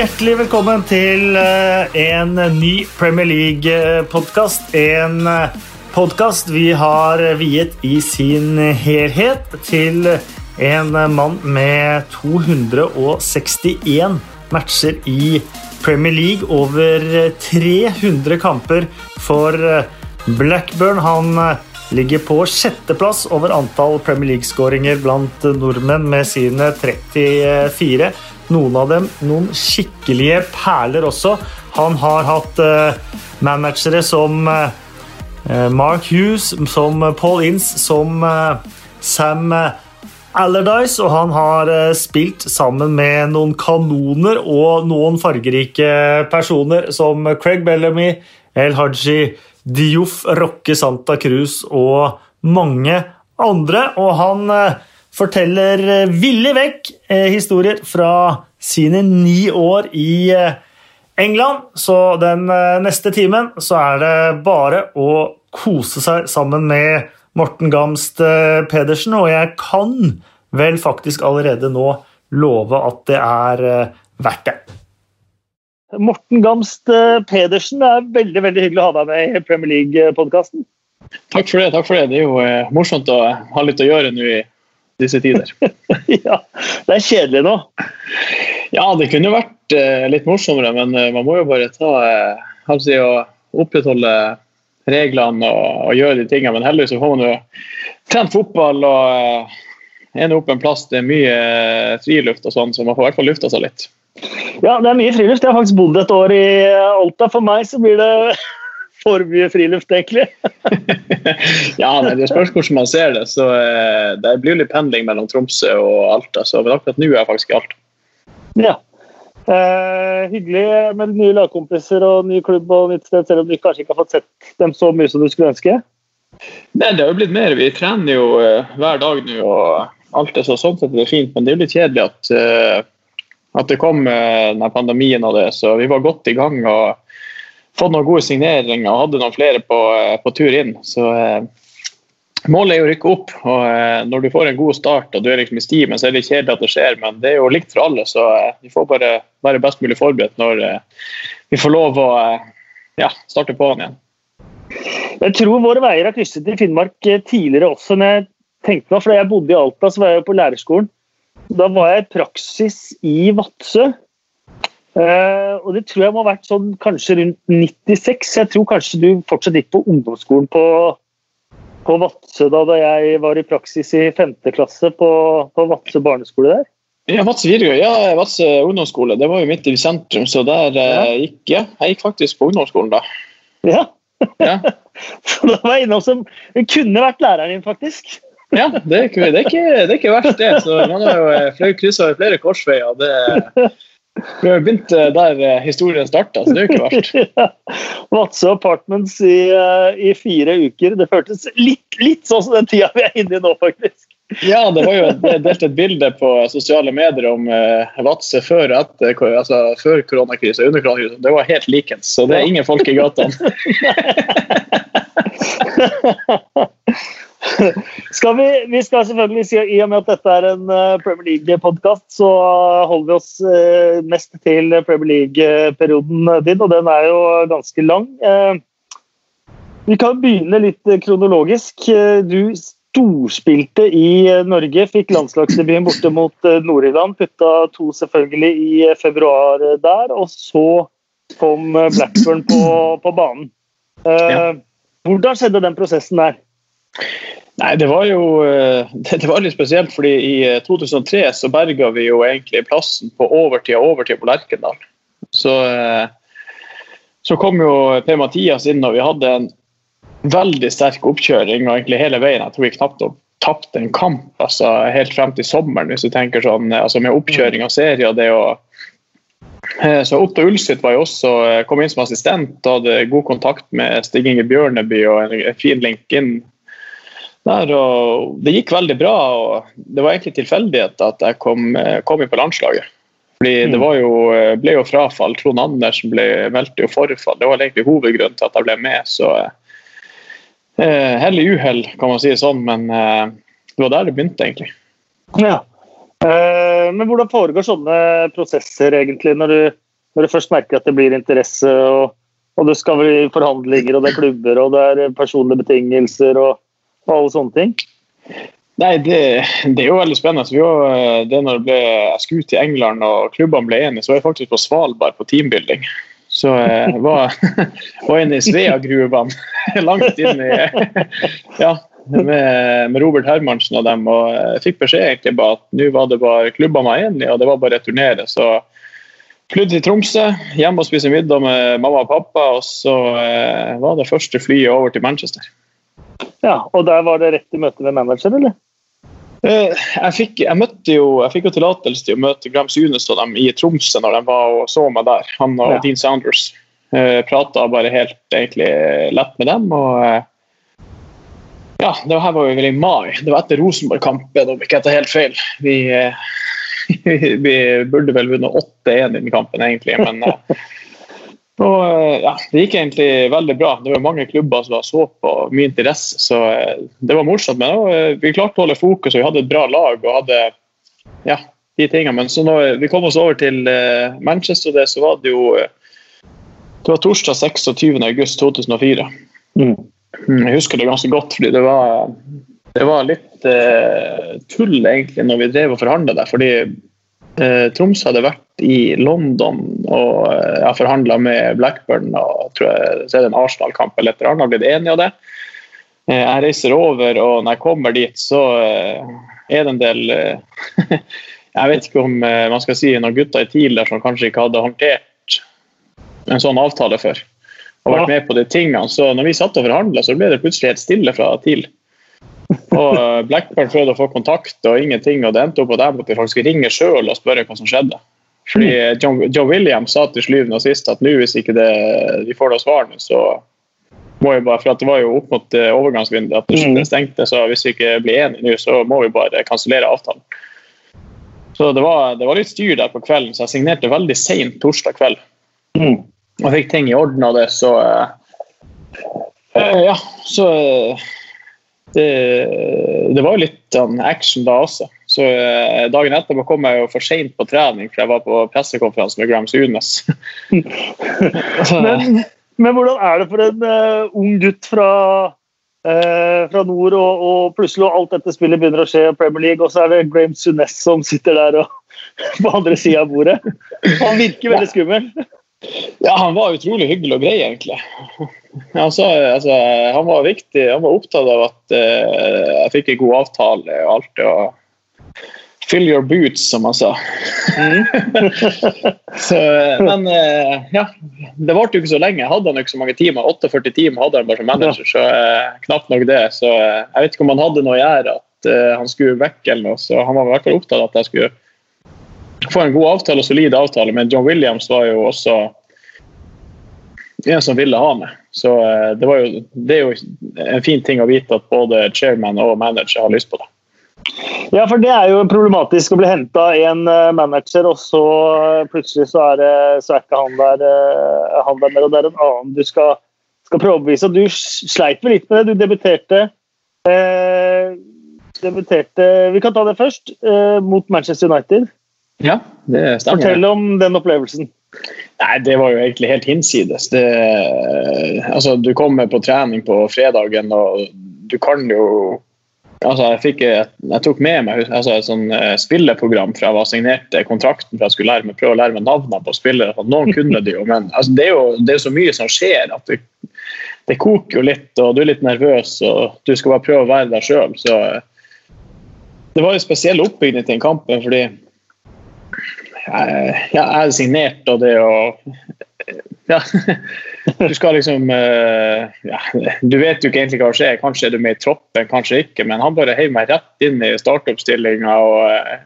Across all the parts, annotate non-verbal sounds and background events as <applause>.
Hjertelig velkommen til eh, en ny Premier League-podkast. En podkast vi har viet i sin helhet til en mann med 261 matcher i Premier League. Over 300 kamper for Blackburn. Han ligger på sjetteplass over antall Premier League-skåringer blant nordmenn med sine 34. Noen av dem noen skikkelige perler også. Han har hatt uh, managere som uh, Mark Hughes, som Paul Ince, som uh, Sam Allardyce, og han har spilt sammen med noen kanoner og noen fargerike personer som Craig Bellamy, El Haji Dioff, Rocke Santa Cruz og mange andre. Og han forteller eh, villig vekk eh, historier fra sine ni år i eh, England. Så den neste timen så er det bare å kose seg sammen med Morten Gamst Pedersen, og jeg kan vel faktisk allerede nå love at det er verdt det. Morten Gamst Pedersen, det er veldig veldig hyggelig å ha deg med i Premier League-podkasten. Takk for det. takk for Det Det er jo morsomt å ha litt å gjøre nå i disse tider. <laughs> ja, Det er kjedelig nå? Ja, det kunne vært uh, litt morsommere, men uh, man må jo bare ta uh, si, og opprettholde reglene og, og, gjøre de tingene. Men heldigvis får man jo trent fotball og ende opp en plass det er mye friluft og sånn, så man får i hvert fall lufta seg litt. Ja, det er mye friluft. Jeg har faktisk bodd et år i Alta. For meg så blir det for mye friluft, egentlig. <laughs> ja, nei, det spørs hvordan man ser det. så eh, Det blir litt pendling mellom Tromsø og Alta. så akkurat nå er jeg faktisk i Alta. Ja. Eh, hyggelig med nye lagkompiser og ny klubb og nytt sted, selv om du kanskje ikke har fått sett dem så mye som du skulle ønske? Nei, det har jo blitt mer. Vi trener jo uh, hver dag nå, og alt er så sånn sett det er fint. Men det er jo litt kjedelig at, uh, at det kom uh, denne pandemien og det. Så vi var godt i gang. og fått noen gode signeringer og hadde noen flere på, eh, på tur inn. Så eh, målet er å rykke opp. og eh, Når du får en god start og du er liksom i stimen, så er det kjedelig at det skjer, men det er jo likt for alle. Så vi får bare være best mulig forberedt når vi får lov å ja, starte på'n igjen. Jeg tror våre veier har krysset i Finnmark tidligere også. enn jeg tenkte meg, for Da jeg bodde i Alta, så var jeg på lærerskolen. Da var jeg i praksis i Vadsø. Uh, og det tror jeg må ha vært sånn kanskje rundt 96. Jeg tror kanskje du fortsatt gikk på ungdomsskolen på, på Vadsø da, da jeg var i praksis i 5. klasse på, på Vadsø barneskole der. Ja, Vadsø videregående. Ja, Vadsø ungdomsskole. Det var jo midt i sentrum, så der uh, ja. gikk ja, jeg gikk faktisk på ungdomsskolen da. Ja. ja. <laughs> så da var jeg innom som kunne vært læreren din, faktisk. ja, det er, ikke, det, er ikke, det er ikke verst, det. Så man har jo eh, kryssa flere korsveier. det <laughs> vi har begynt eh, der eh, historien starta, så det er jo ikke verst. <laughs> Vadsø Apartments i, eh, i, fire uker. Det føltes litt, litt sånn som den tida vi er inne i nå, faktisk. Ja, det var jo delt et bilde på sosiale medier om uh, Vadsø før etter, altså før koronakrisa under koronakrisa. Det var helt likens, så det er ingen folk i gatene. <laughs> skal vi, vi, skal selvfølgelig si I og med at dette er en uh, Premier League-podkast, så holder vi oss mest til Premier League-perioden din, og den er jo ganske lang. Vi kan begynne litt kronologisk. Du storspilte i Norge, fikk landslagsdebuten borte mot Nord-Irland. Putta to selvfølgelig i februar der, og så kom Blackburn på, på banen. Ja. Hvordan skjedde den prosessen der? Nei, det var jo eh, <laughs> det var litt spesielt, fordi i 2003 eh, så berga vi jo egentlig plassen på overtid og overtid på Lerkendal. Så, eh, så kom jo Per-Mathias inn, og vi hadde en veldig sterk oppkjøring og egentlig hele veien. Jeg tror vi knapt har tapt en kamp altså helt frem til sommeren, hvis du tenker sånn, altså med oppkjøring av serier. det å så Otto Ulseth var jo også, kom inn som assistent og hadde god kontakt med Stig Inge Bjørneby og en fin link inn der, og det gikk veldig bra. og Det var egentlig tilfeldighet at jeg kom, eh, kom inn på landslaget. Fordi Det var jo, eh, ble jo frafall. Trond Andersen ble, meldte jo forfall. Det var egentlig hovedgrunnen til at jeg ble med. så eh, Hell i uhell, kan man si det sånn, men eh, det var der det begynte, egentlig. Ja. Eh, men hvordan foregår sånne prosesser, egentlig, når du når du først merker at det blir interesse, og, og det skal bli forhandlinger, og det er klubber, og det er personlige betingelser og, og alle sånne ting? Nei, det, det, er jo veldig spennende. Vi var, det når det ble, jeg skulle til England og klubbene ble enige, så var jeg faktisk på Svalbard på teambuilding. Så jeg eh, var, <laughs> var inne i Sveagruvene, <laughs> langt inn i Ja, med, med, Robert Hermansen og dem. Og jeg fikk beskjed egentlig bare at nå var det bare klubbene var enige, og det var bare å returnere. Så flydde til Tromsø, hjemme og spise middag med mamma og pappa. Og så eh, var det første flyet over til Manchester. Ja, Og der var det rett i møte med manager, eller? Eh, jeg fikk, jeg jo, jeg fikk jo tillatelse til å møte Grams Unes og dem i Tromsø når de var og så meg der. Han og ja. Dean Sanders Uh, eh, Prata bare helt egentlig lett med dem. og uh, ja, det her var jo vel i mai. Det var etter Rosenborg-kampen, om ikke jeg tar helt feil. Vi, <laughs> vi burde vel vunnet 8-1 i den kampen, egentlig. men <laughs> og, ja, Det gikk egentlig veldig bra. Det var mange klubber som så på, mye interesse. så Det var morsomt. Men ja, vi klarte å holde fokus, og vi hadde et bra lag. og hadde ja, de tingene. Men så når vi kom oss over til Manchester, det, så var det jo det var torsdag 26.8.2004. Mm. mm. Jeg husker det ganske godt, fordi det var, det var litt uh, tull egentlig når vi drev og forhandla der. fordi eh, Troms hadde vært i London og eh, jeg forhandla med Blackburn og tror jeg, så er det en Arsenal-kamp eller et eller annet, blitt enig av det. Eh, jeg reiser over, og når jeg kommer dit, så er det en del <laughs> Jeg vet ikke om man skal si noen gutter i TIL der som kanskje ikke hadde håndtert en sånn avtale før. Og vært med på de tingene. Så når vi satt og forhandla, så ble det plutselig helt stille fra TIL. Og eh, Blackburn prøvde å få kontakt, og ingenting, og det endte opp at jeg faktisk ringe sjøl og spørre hva som skjedde. Fordi mm. John, John Williams sa til slyvende og sist at nå hvis ikke det, vi får noe svarene, så må vi bare, for Det var jo opp mot eh, overgangsvinduet at det mm. stengte, så hvis vi ikke blir enige nå, så må vi bare kansellere avtalen. Så det var, det var, litt styr der på kvelden, så jeg signerte veldig seint torsdag kveld. Mm. Og fikk ting i orden av det, så uh, Ja, så uh, det, det, var jo litt um, action da også. Så uh, Dagen etterpå kom jeg jo for seint på trening, for jeg var på pressekonferanse med Grams Unes. <laughs> men, men, hvordan er det for en ung gutt fra, fra nord, og, og, plutselig alt dette spillet begynner å skje i Premier League, og så er det Graham Sunes som sitter der og, <laughs> på andre sida av bordet? Han virker veldig skummel. Ja, han var utrolig hyggelig og grei, egentlig. <laughs> Altså, altså, han var viktig. Han var opptatt av at uh, jeg fikk en god avtale og alt det. Og Fill your boots, som han sa. Mm. <laughs> så, men uh, ja, det varte jo ikke så lenge. Hadde han ikke så mange timer. 48 timer hadde han bare som manager, så uh, knapt nok det. Så jeg vet ikke om han hadde noe å gjøre at han skulle vekk eller noe. Så han var i hvert fall opptatt av at jeg skulle få en god avtale og solid avtale, men John Williams var jo også en som ville ha meg. Så eh, det, jo, det, er jo en fin ting å vite at både chairman og manager har lyst på det. Ja, for det er jo problematisk å bli henta en eh, manager, og så eh, plutselig så er, det, så er ikke han der, han der mer, og det er en annen du skal, skal prøve å overbevise. Du sleit vel litt med det. Du debuterte eh, debuterte Vi kan ta det først, eh, mot Manchester United. Ja, det stemmer. Fortell om den opplevelsen. Nei, det var jo egentlig helt hinsides. Det, altså, du kommer på trening på fredagen, og du kan jo altså, jeg, fikk, jeg tok med meg altså, et sånn uh, spilleprogram fra jeg var signert kontrakten for jeg skulle lære meg, prøve å lære meg navnene på spillere. Noen kunne det jo, men altså, det, er jo, det er så mye som skjer at det, det, koker jo litt, og du er litt nervøs, og du skal bare prøve å være deg sjøl. Så det var jo spesiell oppbygging til den kampen, fordi jeg, jeg er signert, og det å ja. <laughs> Du skal liksom eh, ja, Du vet jo ikke egentlig hva som skjer. Kanskje er du med i troppen, kanskje ikke. Men han bare heiv meg rett inn i startoppstillinga. Eh,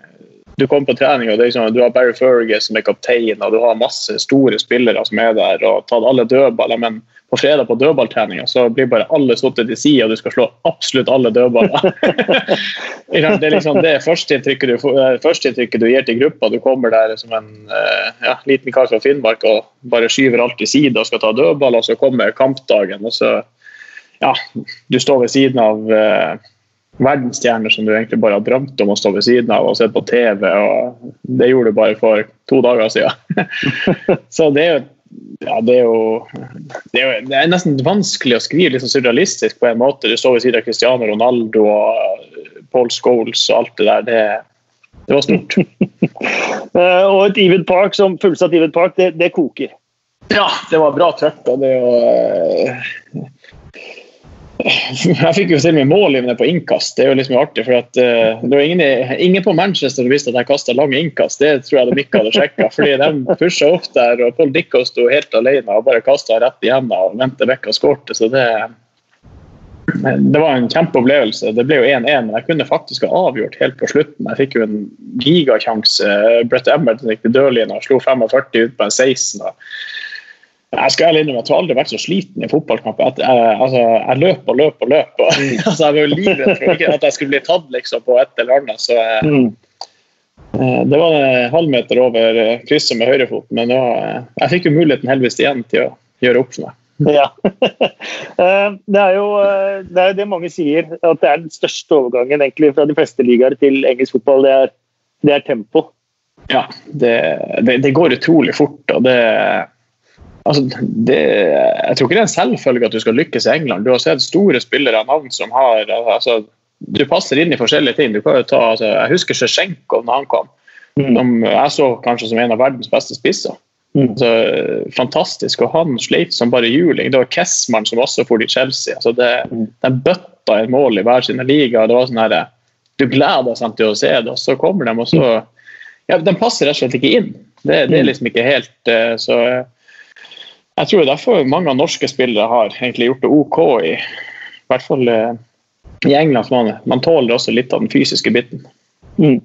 du kommer på trening, og liksom, du har Barry Fergus som er kaptein, og du har masse store spillere som er der, og tatt alle dødballer. Men på fredag på dødballtreninga så blir bare alle satt til side, og du skal slå absolutt alle dødballer. <laughs> <laughs> det er liksom det førsteinntrykket du, første du gir til gruppa. Du kommer der som en eh, ja, liten kar fra Finnmark og bare skyver alt til side og skal ta dødball, og så kommer kampdagen, og så ja, du står ved siden av uh, verdensstjerner som du egentlig bare har drømt om å stå ved siden av og sett på TV. og Det gjorde du bare for to dager siden. <laughs> så det er jo ja, det er, jo, det er, jo, det er nesten vanskelig å skrive sånn surrealistisk på en måte. Du står ved siden av Cristiano Ronaldo og Paul Scholes og alt det der. Det, det var stort. uh, <laughs> og et Even Park som fullsatt Even Park, det, det koker. Ja, det var bra trøkk. og det er uh, <laughs> jeg fikk jo til med målgivende på innkast. Det er jo liksom artig. for at uh, det var ingen, ingen, på Manchester som visste at jeg kasta lange innkast. Det tror jeg de ikke hadde sjekka. fordi de pusha opp der, og Paul Dicko sto helt alene og bare kasta rett igjennom. og vendte vekk og skårte. Så det, det var en kjempeopplevelse. Det ble jo 1-1, men jeg kunne faktisk ha avgjort helt på slutten. Jeg fikk jo en gigakjanse. Brett Emmert gikk til dørlinja og slo 45 ut på en 16. Og jeg skal ærlig innrømme at jeg har aldri vært så sliten i fotballkamp. Jeg, jeg, altså, jeg løp og løp og løp. Og, mm. <laughs> altså, jeg var jo livredd for ikke at jeg skulle bli tatt liksom, på et eller annet. Så, eh, mm. Eh, det var en halvmeter over eh, krysset med høyrefoten, men var, jeg fikk jo muligheten heldigvis igjen til å gjøre opp for meg. <laughs> Ja. <laughs> det, er jo, det er jo det mange sier, at det er den største overgangen egentlig fra de fleste ligaer til engelsk fotball. Det er, det er tempo. Ja, det, det, det går utrolig fort. og det Altså, det, jeg tror ikke det er en selvfølge at du skal lykkes i England. Du har sett store spillere av navn som har altså, Du passer inn i forskjellige ting. Du kan jo ta, altså, jeg husker Sjesjenkov når han kom. Mm. Som jeg så kanskje som en av verdens beste spisser. Mm. Altså, fantastisk. Og han sleit som bare juling. Det var Kessmann som også for til Chelsea. Altså, det, mm. De bøtta inn mål i hver sine liga. Det var sånn her, du gleder deg til å se det, og så kommer de, og så ja, De passer rett og slett ikke inn. Det, det er mm. liksom ikke helt uh, så jeg tror derfor mange av norske spillere har egentlig gjort det OK i, i hvert fall eh, i England. Man, man tåler også litt av den fysiske biten. Mm.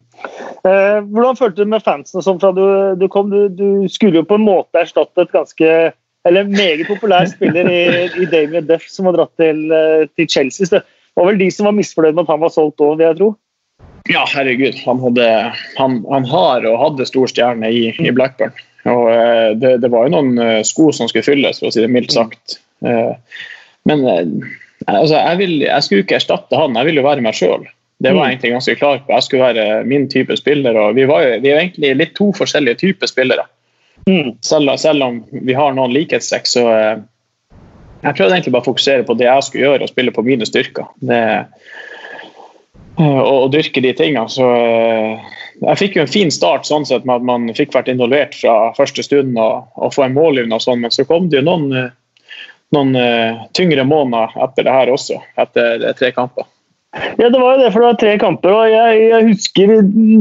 Eh, hvordan følte du med fansen sånn fra du, du kom? Du, du, skulle jo på en måte erstatte et ganske eller en meget populær spiller i, i Damien Duff, som har dratt til, eh, til, Chelsea. Det var vel de som var misfornøyd med at han var solgt òg, vil jeg tro? Ja, herregud. Han, hadde, han, han har og hadde stor stjerne i, i Blackburn. Og eh, det, det, var jo noen eh, sko som skulle fylles, for å si det mildt sagt. Eh, men altså, jeg, vil, jeg skulle ikke erstatte han, jeg ville jo være meg sjøl. Det var jeg mm. egentlig ganske klar på. Jeg skulle være min type spiller. og Vi, var jo, vi er egentlig litt to forskjellige typer spillere. Mm. Selv, selv, om vi har noen likhetstrekk, så Jeg prøvde egentlig bare å fokusere på det jeg skulle gjøre, og spille på mine styrker. Det, og, og dyrke de tingene. Så jeg fikk jo en fin start sånn sett med at man fikk vært involvert fra første stund og, og få en målgivende og sånn, men så kom det jo noen, eh, noen tyngre måneder etter det her også, etter tre kamper. Ja, det var jo det, for det var tre kamper. og Jeg, jeg husker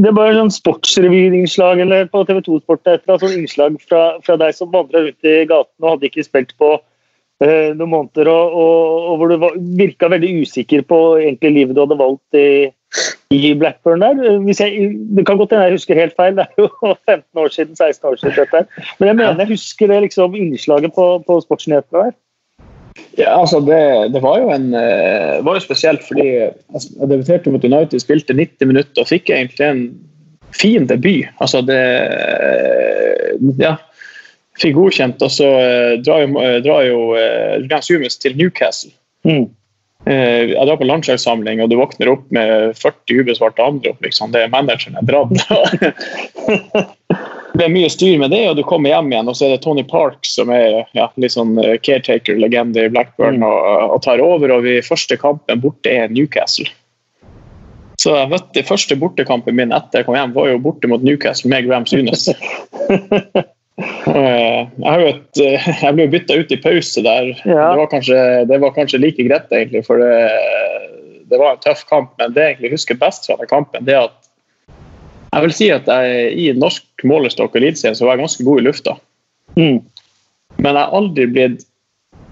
det var sånn sportsrevyinnslag eller på TV 2 Sport et eller annet sånn innslag fra, fra deg som vandra rundt i gaten og hadde ikke spilt på noen måneder, og, og, og hvor du var, virka veldig usikker på egentlig livet du hadde valgt i, i Blackburn der. Jeg, det kan godt hende jeg husker helt feil, det er jo <laughs> 15 år siden, 16 år siden dette. Men jeg mener jeg husker det liksom innslaget på, på Sportsnyhetene der. Ja, altså det, det, var jo en eh, det var jo spesielt fordi jeg debuterte mot United, spilte 90 minutter og fikk egentlig en fin debut. Altså det Ja, fikk godkjent, og så eh, drar jo, drar jo Sumes til Newcastle. Mm. Eh, jeg drar på landslagssamling, og du våkner opp med 40 ubesvarte anrop. Liksom. Det er manageren er dratt. <laughs> det er mye styr med det, og du kommer hjem igjen, og så er det Tony Park som er ja, litt sånn eh, caretaker-legende i Blackburn og, og, tar over. og vi første kampen borte er Newcastle. Så jeg vet, det første bortekampen min etter jeg kom hjem, var jo borte mot Newcastle med Graham Sunes. <laughs> Eh, jeg, et, eh, jeg, ble bytta ut i pause der. Ja. Det, var kanskje, det, var kanskje, like greit, egentlig, for det, det, var en tøff kamp. Men det jeg egentlig husker best fra den kampen, det at jeg vil si at jeg, i norsk målestokk og eliteserien så var jeg ganske god i lufta. Mm. Men jeg har aldri blitt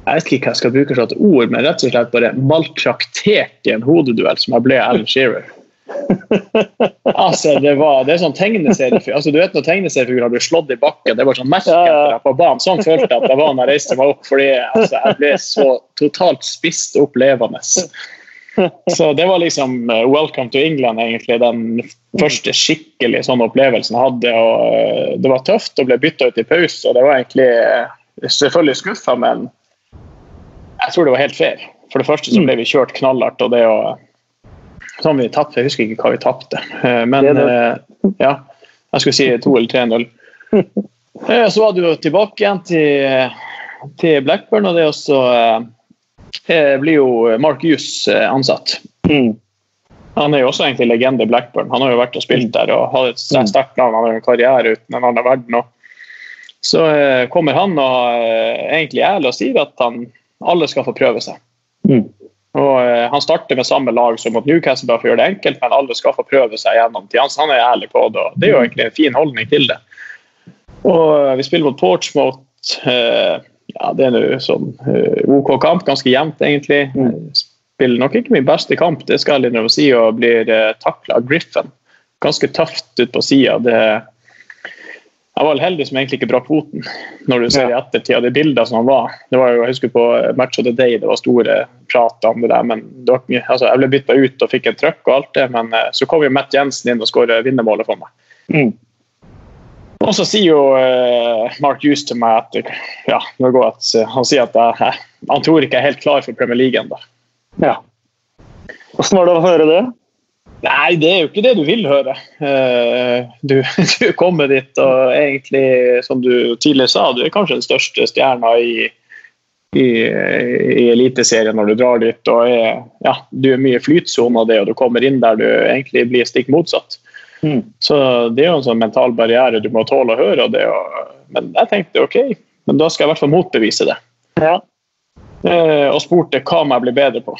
jeg vet ikke hva jeg skal bruke som et ord, men rett og slett bare maltraktert i en hodeduell som jeg ble Alan Shearer <laughs> altså, det, var, det er sånn tegneserie altså, Du vet når tegneseriefigurer blir slått i bakken, det var sånn merke etter deg på banen. Sånn følte jeg at det var når jeg reiste meg opp, fordi altså, jeg ble så totalt spist opp levende. Så det var liksom uh, 'Welcome to England', egentlig. Den første skikkelig sånn opplevelsen jeg hadde. og uh, Det var tøft å bli bytta ut i pause, og det var egentlig uh, selvfølgelig skuffa, men jeg tror det var helt fair. For det første så ble vi kjørt knallhardt, og det å Som vi tapte. Jeg husker ikke hva vi tapte. Eh, men eh, ja. Jeg skulle si 2 eller 3-0. <laughs> Eh, Så var du jo tilbake igjen til, til Blackburn, og det også eh, blir jo Mark Hughes ansatt. Mm. Han er jo også egentlig legende i Blackburn. Han har jo vært og spilt der og har et sterkt sterkt navn. Han har en karriere uten en annen verden. Og. Så eh, kommer han og eh, egentlig ærlig og sier at han, alle skal få prøve seg. Mm. Og eh, Han starter med samme lag som mot Newcastle bare for å gjøre det enkelt, men alle skal få prøve seg gjennom til han. Er ærlig på det. og Det er jo egentlig en fin holdning til det. Og eh, Vi spiller mot Portsmouth. Eh, ja, Det er nå sånn eh, OK kamp, ganske jevnt egentlig. Mm. Spiller nok ikke min beste kamp, det skal jeg litt si, og blir takla av Griffin. Ganske tøft ut på sida. Jeg var heldig som egentlig ikke brakk foten, når du ser i ettertid av de bildene som han var. Det var jo, Jeg husker på Match of the Day, det var store prater om det der. men det var, ikke mye- altså, Jeg ble bytta ut og fikk en trøkk og alt det, men eh, så kom jo Matt Jensen inn og skåra vinnermålet for meg. Mm. Og så sier jo uh, Mark Hughes til meg at ja, at eh, han sier at jeg, han tror ikke jeg er helt klar for Premier League ennå. Ja. Åssen var det å høre det? Nei, det er jo ikke det du vil høre. Eh, Du, <laughs> du kommer dit og egentlig, som du tidligere sa, du er kanskje den største stjerna i, i, i Eliteserien når du drar dit. og er, ja, Du er mye i flytsone av det, og du kommer inn der du egentlig blir stikk motsatt. Mm. Så det er jo en sånn mental barriere du må tåle å høre. Og det, og, men jeg tenkte OK, men da skal jeg i hvert fall motbevise det. Ja. Eh, og spurte hva må jeg bli bedre på.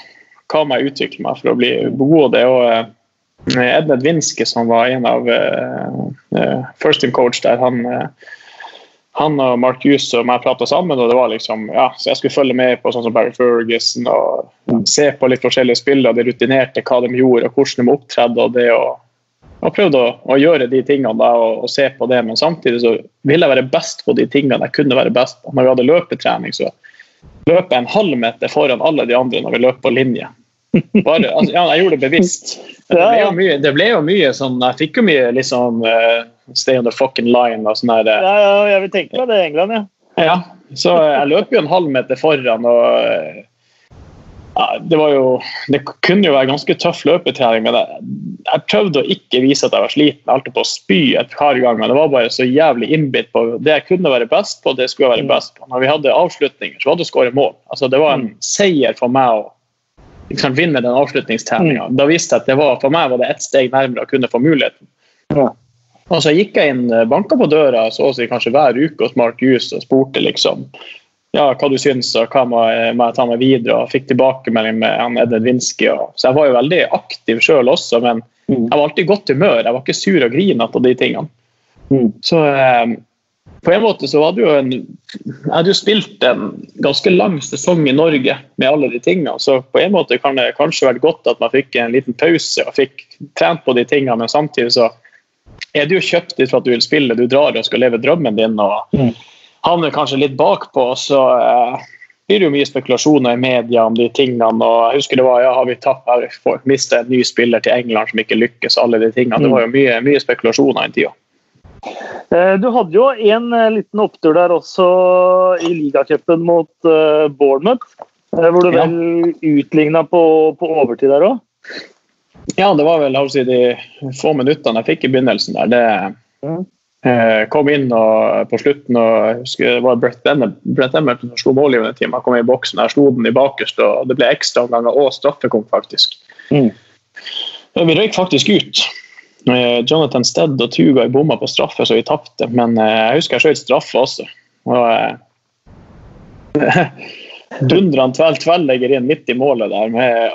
Hva må jeg utvikle meg for å bli god. Det, og Edned Winske, som var en av eh, eh, first team coach der, han, uh, han og Mark Hughes og meg prata sammen, og det var liksom, ja, så jeg skulle følge med på sånn som Barry Ferguson og se på litt forskjellige spillere, de rutinerte, hva de gjorde, og hvordan de opptredde. og det og og prøvde å, å gjøre de tingene da, og, og se på det, men samtidig så ville jeg være best på de tingene jeg kunne være best på. Når vi hadde løpetrening, så løp jeg en halv meter foran alle de andre når vi løp på linje. Bare, altså, ja, jeg gjorde det bevisst. Det ble mye, det ble jo mye sånn Jeg fikk jo mye liksom uh, Stay on the fucking line og sånn der. ja, ja, jeg vil tenke meg det i England, ja. Ja, så jeg løp jo en halv meter foran og eh, ja, det var jo Det kunne jo være ganske tøff løpetrening, men jeg, jeg prøvde å ikke vise at jeg var sliten. Jeg holdt på å spy et par ganger, men det var bare så jævlig innbitt på det jeg kunne være best på, det skulle jeg være best på. Når vi hadde avslutninger, så var det å skåre mål. Altså, det var en seier for meg å liksom, vinne den avslutningstreninga. Da visste jeg at det var, for meg var det ett steg nærmere å kunne få muligheten. Ja. Og så gikk jeg inn, banka på døra så å si kanskje hver uke hos Mark Hughes og spurte liksom ja, hva du syns og hva må jeg, må jeg ta med videre. og Fikk tilbakemelding med Edvin Winski. Og, så jeg var jo veldig aktiv sjøl også, men Mm. jeg var alltid i godt humør. Jeg var ikke sur og grinete og de tingene. Mm. Så eh, på en måte så hadde jo en Jeg hadde jo spilt en ganske lang sesong i Norge med alle de tingene. Så på en måte kan det kanskje vært godt at man fikk en liten pause og fikk trent på de tingene, men samtidig så er du jo kjøpt dit for at du vil spille. Du drar og skal leve drømmen din og Mm. havner kanskje litt bakpå. Så eh, blir det jo mye spekulasjoner i media om de tingene. og jeg husker det var, ja, Har vi tatt, har vi mistet en ny spiller til England som ikke lykkes? alle de tingene. Det var jo mye, mye spekulasjoner i tida. Eh, Du hadde jo en eh, liten opptur der også i ligacupen mot eh, Bournemouth. Hvor du Ja. vel utligna på, på overtid der òg. Ja, det var vel si, de få minuttene jeg fikk i begynnelsen der. Det eh, kom inn og, på slutten og det var Brett, Emmert, som slo målgivende time. Jeg kom inn i boksen, jeg slo den i bakerst, og det ble ekstraomganger og straffekonk, faktisk. Mm. Vi røyk faktisk ut. Eh, Jonathan Stead og Tugay bomma på straffe, så vi tapte. Men eh, jeg husker jeg skjøt straffe også. Og, eh, <laughs> Dundran tvell tverrlegger inn midt i målet der med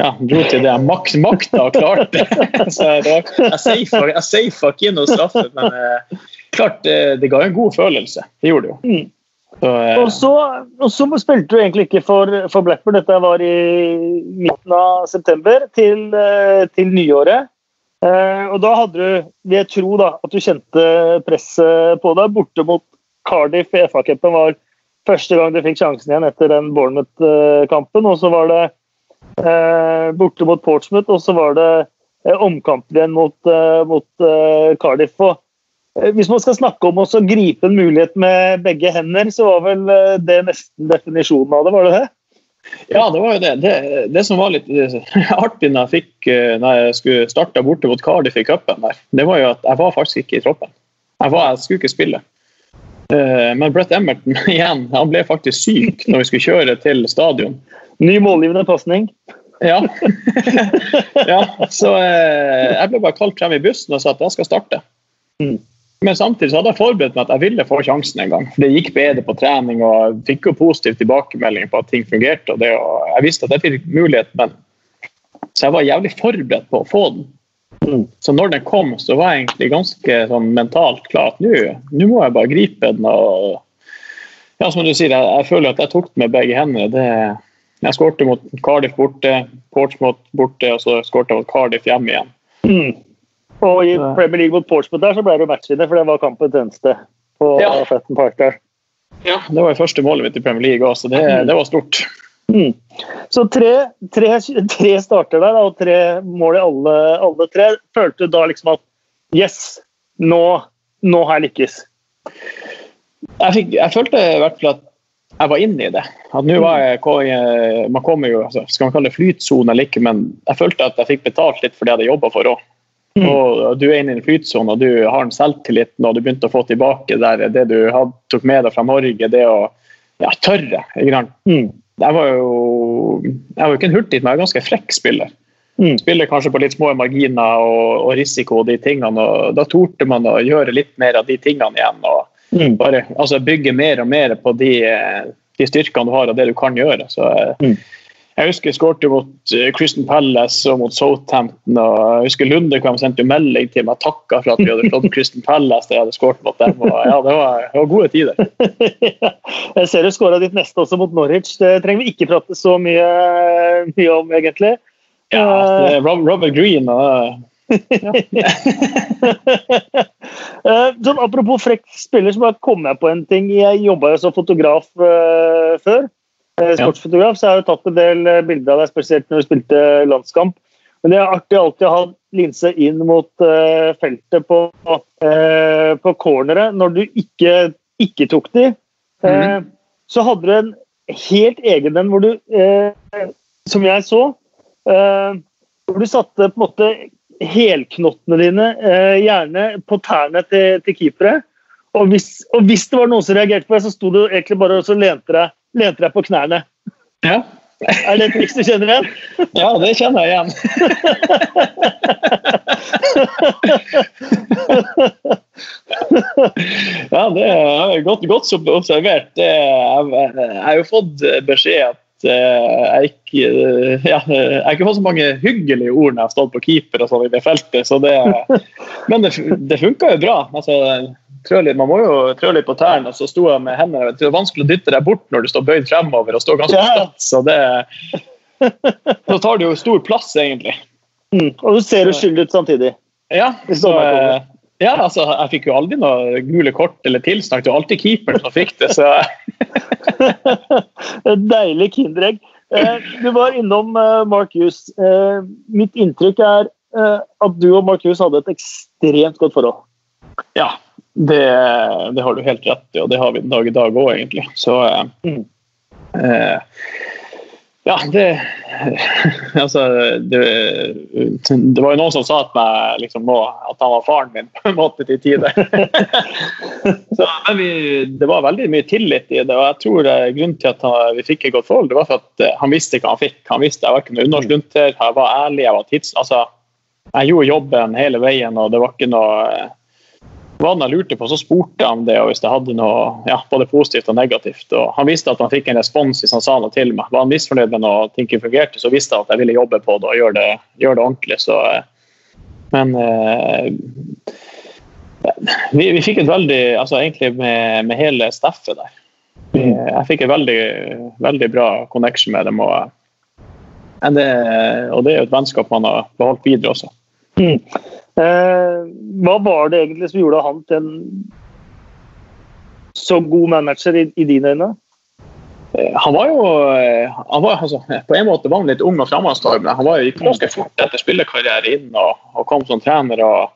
ja, dro til det jeg mak makta og klarte. <laughs> så var, jeg safa- ikke inn noe straffe, men klart det, det ga en god følelse. Det gjorde det jo. Mm. Så, eh, Og så, og så spilte du egentlig ikke for, for Blackburn. Dette var i midten av september til, til nyåret. Eh, Og da hadde du, vil jeg tro, da, at du kjente presset på deg. Borte mot Cardiff i FA-cupen var første gang du fikk sjansen igjen etter den Bournemouth-kampen. Og så var det eh, borte mot Portsmouth, og så var det eh, omkamper igjen mot, eh, mot eh, Cardiff. Og Eh, Hvis man skal snakke om å gripe en mulighet med begge hender, så var vel det nesten definisjonen av det, var det det? Ja, det var jo det. Det, det som var litt artig når jeg fikk når jeg skulle starte borte mot Cardiff i cupen, det var jo at jeg var faktisk ikke i troppen. Jeg, var, jeg skulle ikke spille. Men Brett Emmerton <laughs> igjen, han ble faktisk syk når vi skulle kjøre til stadion. Ny målgivende pasning. Ja. <laughs> ja. Så jeg ble bare kalt frem i bussen og sa at jeg skal starte. Mm. Men samtidig så hadde jeg forberedt meg at jeg ville få sjansen en gang. Det gikk bedre på trening, og jeg fikk jo positiv tilbakemelding på at ting fungerte. og, det, og Jeg visste at jeg fikk mulighet, men Så jeg var jævlig forberedt på å få den. Mm. Så når den kom, så var jeg egentlig ganske sånn mentalt klar at nå må jeg bare gripe den. og ja, som du sier, jeg, jeg føler at jeg tok den med begge hendene. Det, jeg skårte mot Cardiff borte, Portsmouth borte, og så skårte jeg mot Cardiff hjemme igjen. Mm. Og i Premier League mot Portsmouth der, så ble det matchvinner, for det var kampen eneste på ja. Fetton Park der. Ja, det var jo første målet mitt i Premier League òg, så det, mm. det, var stort. Mm. Så tre, tre, tre, starter der, og tre mål i alle, alle, tre. Følte du da liksom at yes, nå, nå har jeg lykkes? Jeg, fikk, jeg følte i hvert fall at jeg var inne i det. At nå var jeg, Man kommer jo, altså, skal man kalle det flytsone eller ikke, men jeg følte at jeg fikk betalt litt for det jeg hadde jobba for òg. Mm. Og du er inne i en flytsone og du har den selvtilliten og du begynte å få tilbake der, det du had, tok med deg fra Norge, det å ja, tørre. Mm. Jeg var jo jeg var jo ikke en hurtig, men jeg var en ganske frekk spiller. Mm. Spiller kanskje på litt små marginer og, og, risiko og de tingene. og Da torde man å gjøre litt mer av de tingene igjen. og mm. bare altså, Bygge mer og mer på de, de, styrkene du har og det du kan gjøre. så mm. Jeg husker jeg skåret mot eh, Christian Palace og mot Southampton. og jeg husker Lundekvam sendte jo melding til meg takka for at vi hadde slått Christian Palace. da jeg hadde skåret mot dem. Og ja, det var, det var gode tider. <laughs> jeg ser du skåra ditt neste også mot Norwich. Det trenger vi ikke prate så mye, mye om, egentlig. Ja, det er Robert Green og <laughs> Eh, sånn, apropos frekk spiller, så bare kom jeg på en ting. Jeg jobba jo som fotograf uh, før. Eh, sportsfotograf, så jeg har jo tatt en del eh, bilder av deg, spesielt når du spilte landskamp. Men det er artig alltid å ha linse inn mot feltet på, på corneret. Når du ikke, ikke tok de, mm. så hadde du en helt egen en hvor du, som jeg så, hvor du satte på en måte helknottene dine gjerne på tærne til, til keepere. Og hvis, og hvis, det var noen som reagerte på det, så sto du egentlig bare og lente deg lente deg på knærne. Ja. Er det et triks du kjenner igjen? Ja, det kjenner jeg igjen. ja, det er godt, godt observert. Jeg har jo fått beskjed at eh, jeg ikke, eh, ja, jeg har ikke fått så mange hyggelige ord når jeg har stått på keeper og sånn i det feltet. Så det, men det, det funka jo bra. Altså, litt, man må jo trø litt på tærne. Og så sto jeg med hendene Det er vanskelig å dytte deg bort når du står bøyd fremover og står ganske ja. støtt. Så det Så tar det jo stor plass, egentlig. Mm. Og du ser uskyldig ut samtidig. Ja. Så, eh, ja, altså, jeg fikk jo aldri noe gule kort eller tilsnakk. Det var alltid keeperen som fikk det. så... <laughs> Deilig kinderegg. Eh, du var innom eh, Mark Hughes. Mitt inntrykk er at du og Mark Hughes hadde et ekstremt godt forhold. Ja, det, det, har du helt rett i, og det har vi dag i dag òg, egentlig. Så eh, mm. eh, Ja, det <laughs> Altså, det, det, var jo noen som sa at, meg liksom, nå, at han var faren min <laughs> på en måte til tider. <laughs> Så, men vi, det var veldig mye tillit i det, og jeg tror eh, grunnen til at han, vi fikk et godt forhold, det var for at eh, han visste hva han fikk. Han visste Jeg var ikke noe underslunter, jeg var ærlig, jeg var tids... Altså, jeg gjorde jobben hele veien, og det var ikke noe jeg lurte på, så spurte jeg om det, og hvis det hadde noe ja, både positivt og negativt. Og han visste at han fikk en respons hvis han sa noe til meg. Var han misfornøyd med noe ting ikke fungerte, så visste han at jeg ville jobbe på det og gjøre det, gjøre det ordentlig. Så, eh, men eh, vi, vi, fikk et veldig altså Egentlig med, med hele staffet der. Jeg fikk et veldig, veldig bra connection med dem. Og, det, og det er jo et vennskap man har beholdt videre også. Mm. Eh, hva var det egentlig som gjorde han til en så god manager i, i dine øyne? Eh, han var jo eh, han var, altså, På en måte var han litt ung og fremadstormende. Han var jo, gikk ganske fort etter spillekarriere inn og, og kom som trener. og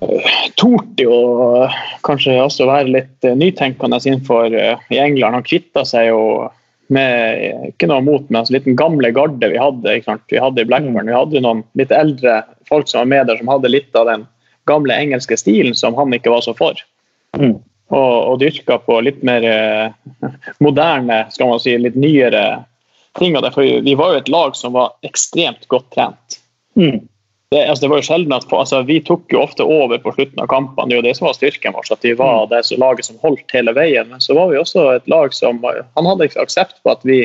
uh, torde jo kanskje også være litt nytenkende innenfor uh, i England. Han kvitta seg jo med ikke noe mot, men altså litt den gamle garde vi hadde, vi hadde i Blackburn. Vi hadde noen litt eldre folk som var med der, som hadde litt av den gamle engelske stilen som han ikke var så for. Mm. Og, og dyrka på litt mer eh, moderne, skal man si, litt nyere ting. Og derfor, vi var jo et lag som var ekstremt godt trent. Mm det, altså det var jo sjelden at altså Vi tok jo ofte over på slutten av kampene. Det er jo det som var styrken vår. at vi var mm. det laget som holdt hele veien. Men så var vi også et lag som Han hadde ikke aksept på at vi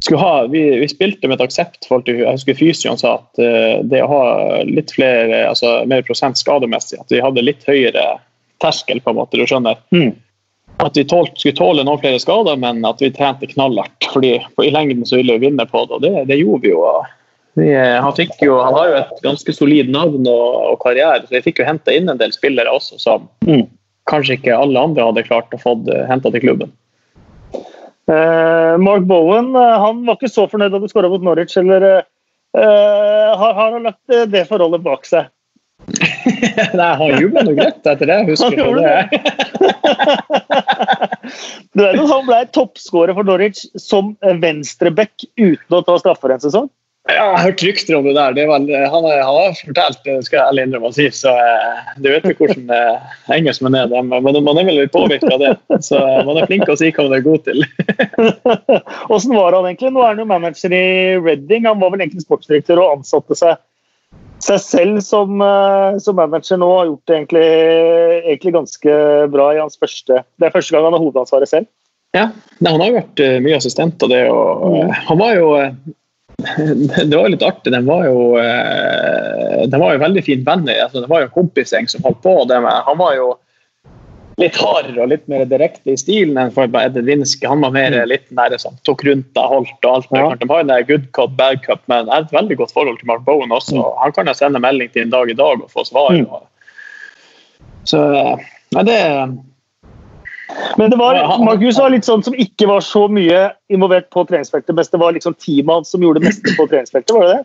skulle ha Vi, vi spilte med et aksept for Jeg husker Fysioen sa at uh, det å ha litt flere, altså mer prosent skademessig, at vi hadde litt høyere terskel, på en måte, du skjønner. Mm. At vi tålt, skulle tåle noen flere skader, men at vi trente knallhardt. fordi I lengden så ville vi vinne på det, og det, det gjorde vi jo. Vi, han, jo, han, har jo et ganske solid navn og, og karriere, så vi fikk jo henta inn en del spillere også som mm. kanskje ikke alle andre hadde klart å få eh, henta til klubben. Eh, Mark Bowen uh, han var ikke så fornøyd da du skåra mot Norwich, eller eh, har, har, han lagt det forholdet bak seg? <laughs> Nei, han jubla noe greit etter det. husker han det. <laughs> du vet jo han ble toppskårer for Norwich som venstreback uten å ta straffer en sesong? Ja, jeg har hørt rykter om det der. Det vel, han, har fortalt det, skal jeg ærlig innrømme å si. Så eh, du vet jo hvordan eh, engelskmenn er. Men man er vel litt påvirka av det. Så eh, man er flink til å si hva man er god til. <laughs> Hvordan var han egentlig? Nå er han jo manager i Reading. Han var vel egentlig sportsdirektør og ansatte seg, seg selv som, eh, som, manager nå. Har gjort det egentlig, egentlig, ganske bra i hans første Det er første gang han har hovedansvaret selv. Ja, han har jo vært mye assistent av det. Og, mm. Han var jo det var litt artig. Den var jo, eh, den var jo veldig fin venner. Altså, det var jo en kompisgjeng som holdt på. Med. Han var jo litt hardere og litt mer direkte i stilen enn for Edvin Winske. Han var mer mm. litt nære som tok rundt deg, holdt og alt. Ja. De har en good cop, bad cop, men jeg har et veldig godt forhold til Mark Bowen også. Mm. Han kan jeg sende melding til en dag i dag og få svar. Mm. Så ja, det men det var, Markus var litt sånn som ikke var så mye involvert på treningsfeltet, mens det var liksom teamet hans som gjorde det meste på treningsfeltet? var det det?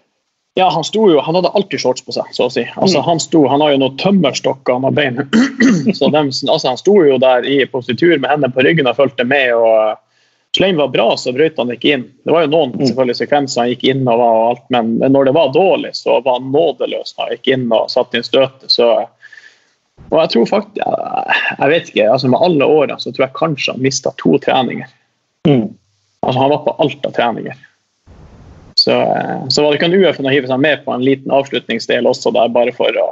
Ja, han jo, han hadde alltid shorts på seg, så å si. Altså, mm. han, sto, han har jo noen tømmerstokker har bein. <clears throat> så de, altså, han sto jo der i positur med hendene på ryggen og fulgte med. og Sleim var bra, så brøt han ikke inn. Det var jo noen mm. selvfølgelig sekvenser han gikk inn og var og alt, men når det var dårlig, så var han nådeløs når han gikk inn og satte inn støtet. Så og jeg tror faktisk Jeg vet ikke, altså med alle årene så tror jeg kanskje han mista to treninger. Mm. Altså Han var på alt av treninger. Så, så var det ikke en UF å hive seg med på en liten avslutningsdel også der, bare for å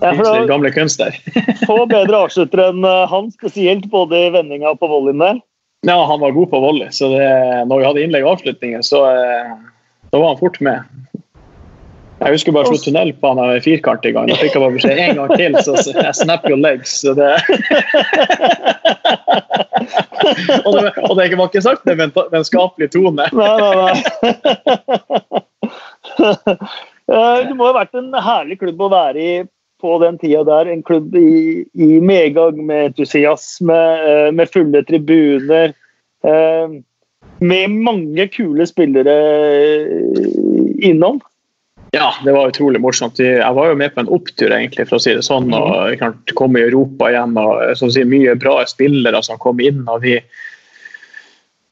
ja, for gamle kunster. <laughs> få bedre avsluttere enn eh, han, spesielt både i vendinga og på volleyen der. Ja, han var god på volley, så det, når vi hadde innlegg og avslutninger, så eh, da var han fort med. Jeg husker bare slå tunnel på han med firkant i gang. Da fikk jeg bare beskjed en gang til, så jeg snap your legs. Så det... <laughs> og, det, og det var ikke sagt det med en vennskapelig tone. nei, nei, nei. <laughs> Eh, det må ha vært en herlig klubb å være i på den tida der. En klubb i, i medgang med entusiasme, eh, med fulle tribuner. Eh, med mange kule spillere innom. Ja, det var utrolig morsomt. Jeg var jo med på en opptur, egentlig, for å si det sånn. og mhm. Kom i Europa igjen og sånn si, mye bra spillere som kom inn. og vi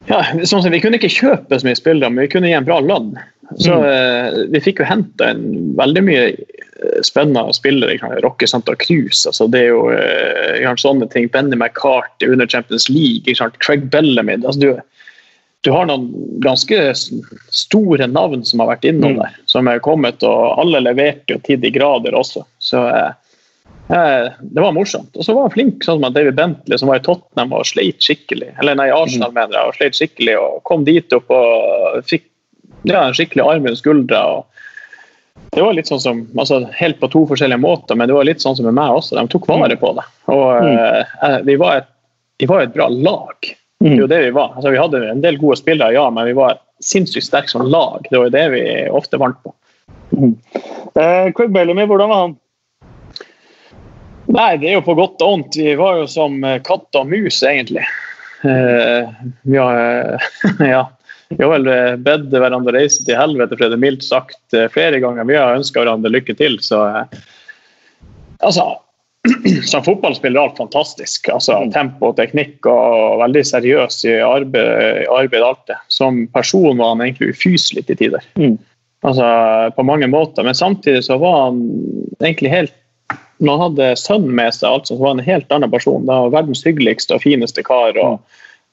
ja, sånn Vi kunne ikke kjøpe så mye spillere, men vi kunne gi en bra lønn. Så mm. Vi fikk jo henta veldig mye eh, spennende spillere. Rocke Santa Cruz. altså Det er jo eh, sånne ting. Benny McCarty under Champions League. Craig Bellamy. altså du du har noen ganske store navn som har vært innom mm. der. Som er kommet, og alle leverte jo til de grader også. Så eh, eh, det var morsomt. Og så var han flink, sånn som David Bentley, som var i Tottenham og sleit skikkelig. Eller nei, Arsenal, mm. mener jeg, og sleit skikkelig, og kom dit opp og fikk ja, en skikkelig arm under skuldra. det var litt sånn som, altså Helt på to forskjellige måter, men det var litt sånn som med meg også. De tok vare mm. på det. Og mm. eh, vi, var et, vi var et bra lag. Det er jo det vi var. Altså, vi hadde en del gode spillere, ja, men vi var sinnssykt sterke som lag. Det var jo det vi ofte vant på. Mm. Eh, Craig Bellamy, hvordan var han? Nei, Det er jo på godt og vondt. Vi var jo som eh, katt og mus, egentlig. Eh, vi, har, <laughs> ja, vi har vel eh, bedt hverandre reise til helvete, for det er mildt sagt, eh, flere ganger. Vi har ønska hverandre lykke til. så altså, <clears throat> som fotballspiller alt fantastisk. Altså Mm. Tempo og teknikk og veldig seriøs i arbeid, arbeid alt det. Som person var han egentlig ufyselig til tider. Mm. Altså på mange måter. Men samtidig så var han egentlig helt Når han hadde sønnen med seg, altså, så var han en helt annen person. Det var verdens hyggeligste og fineste kar. og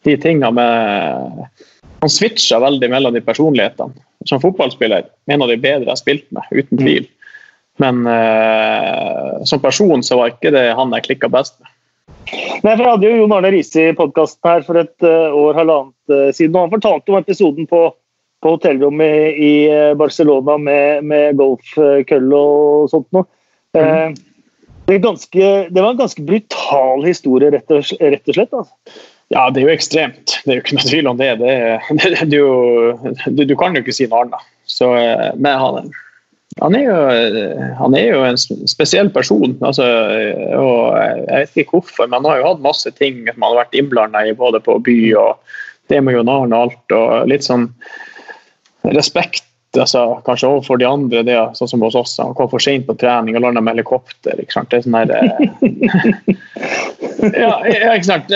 de tingene med Han switcha veldig mellom de personlighetene. Som fotballspiller en av de bedre jeg har spilt med, uten tvil. Men eh, som person så var ikke det han jeg klikka best med. Nei, for Jeg hadde jo Jon Arne Riise i podkasten her for et eh, år, halvannet eh, siden. og Han fortalte om episoden på, på hotellrommet i i Barcelona med, med golfkølle og sånt noe. Eh, det, er ganske, det var en ganske brutal historie, rett og, rett og slett. Altså. Ja, det er jo ekstremt. Det er jo ikke noe tvil om det. det, <laughs> det, det jo, du, du kan jo ikke si noe annet. Så, eh, men han, han, er jo, eh, han er jo en spesiell person. Altså, eh, og jeg vet ikke hvorfor, men han har jo hatt masse ting man har vært innblanda i, både på by og det med John Arne og alt. og Litt sånn respekt altså, kanskje overfor de andre, det sånn som hos oss. Han kom for sent på trening og landa med helikopter. Ikke sant? Det er sånn her, eh, <laughs> ja, ikke sant?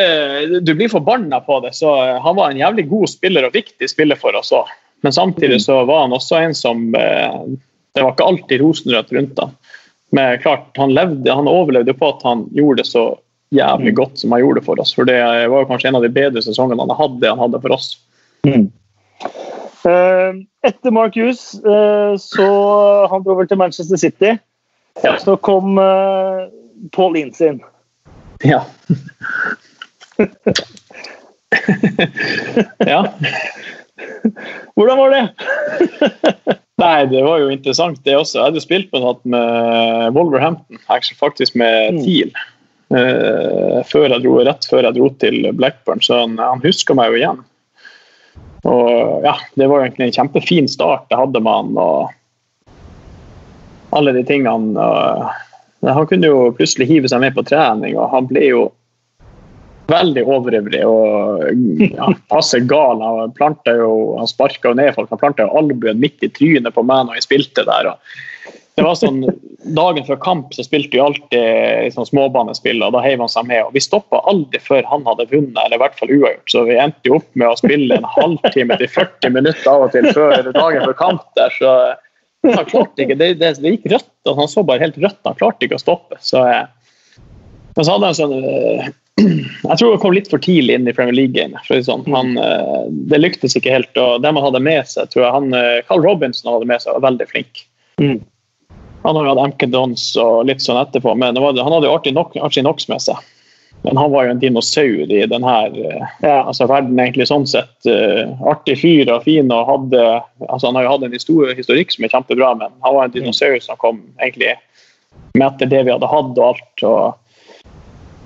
Du blir forbanna på det. så Han var en jævlig god spiller og viktig spiller for oss òg. Men samtidig så var han også en som Det var ikke alltid rosenrødt rundt han. Men klart, han, levde, han overlevde på at han gjorde det så jævlig godt som han gjorde det for oss. For det var kanskje en av de bedre sesongene han hadde, han hadde for oss. Eh, etter Mark Hughes eh, så han dro vel til Manchester City. Ja. Så kom eh, Paul Ince inn. Ja. <laughs> ja. Hvordan var det? <laughs> Nei, det var jo interessant det også. Jeg hadde spilt med, hatt med Wolverhampton, faktisk med Mm. TIL. Uh, før jeg dro, rett før jeg dro til Blackburn, så han, han husker meg jo igjen. Og ja, Det var egentlig en kjempefin start jeg hadde med han. og Alle de tingene. og han kunne jo plutselig hive seg med på trening, og han ble jo veldig overivrig og ja, passe gal. Han planta jo, han sparka ned folk. Han planta albuen midt i trynet på meg når jeg spilte der. det var sånn, Dagen før kamp så spilte vi alltid liksom, småbanespill, og da heiv han seg med. og Vi stoppa aldri før han hadde vunnet, eller i hvert fall uavgjort. Så vi endte jo opp med å spille en halvtime til 40 minutter av og til før dagen før kamp. der, så han klarte ikke, Det, det, det gikk rødt. og Han så bare helt rødt. Han klarte ikke å stoppe. så eh, men så hadde han sånn eh, Jeg tror han kom litt for tidlig inn i Premier League-gamet. det Sånn. Han, eh, det lyktes ikke helt. og Dem han hadde med seg, tror jeg han, eh, Carl Robinson hadde med seg, var veldig flink. Mm. Han har hatt MK Dons og litt sånn etterpå, men det var, han hadde jo Archie Knox, Archie Knox med seg. Men han var jo en dinosaur i denne Ja. altså verden, egentlig sånn sett. eh, artig fyr og fin og hadde altså Han har jo hatt en histori- historikk som er kjempebra, men han var en dinosaur som kom egentlig med etter det vi hadde hatt og alt. og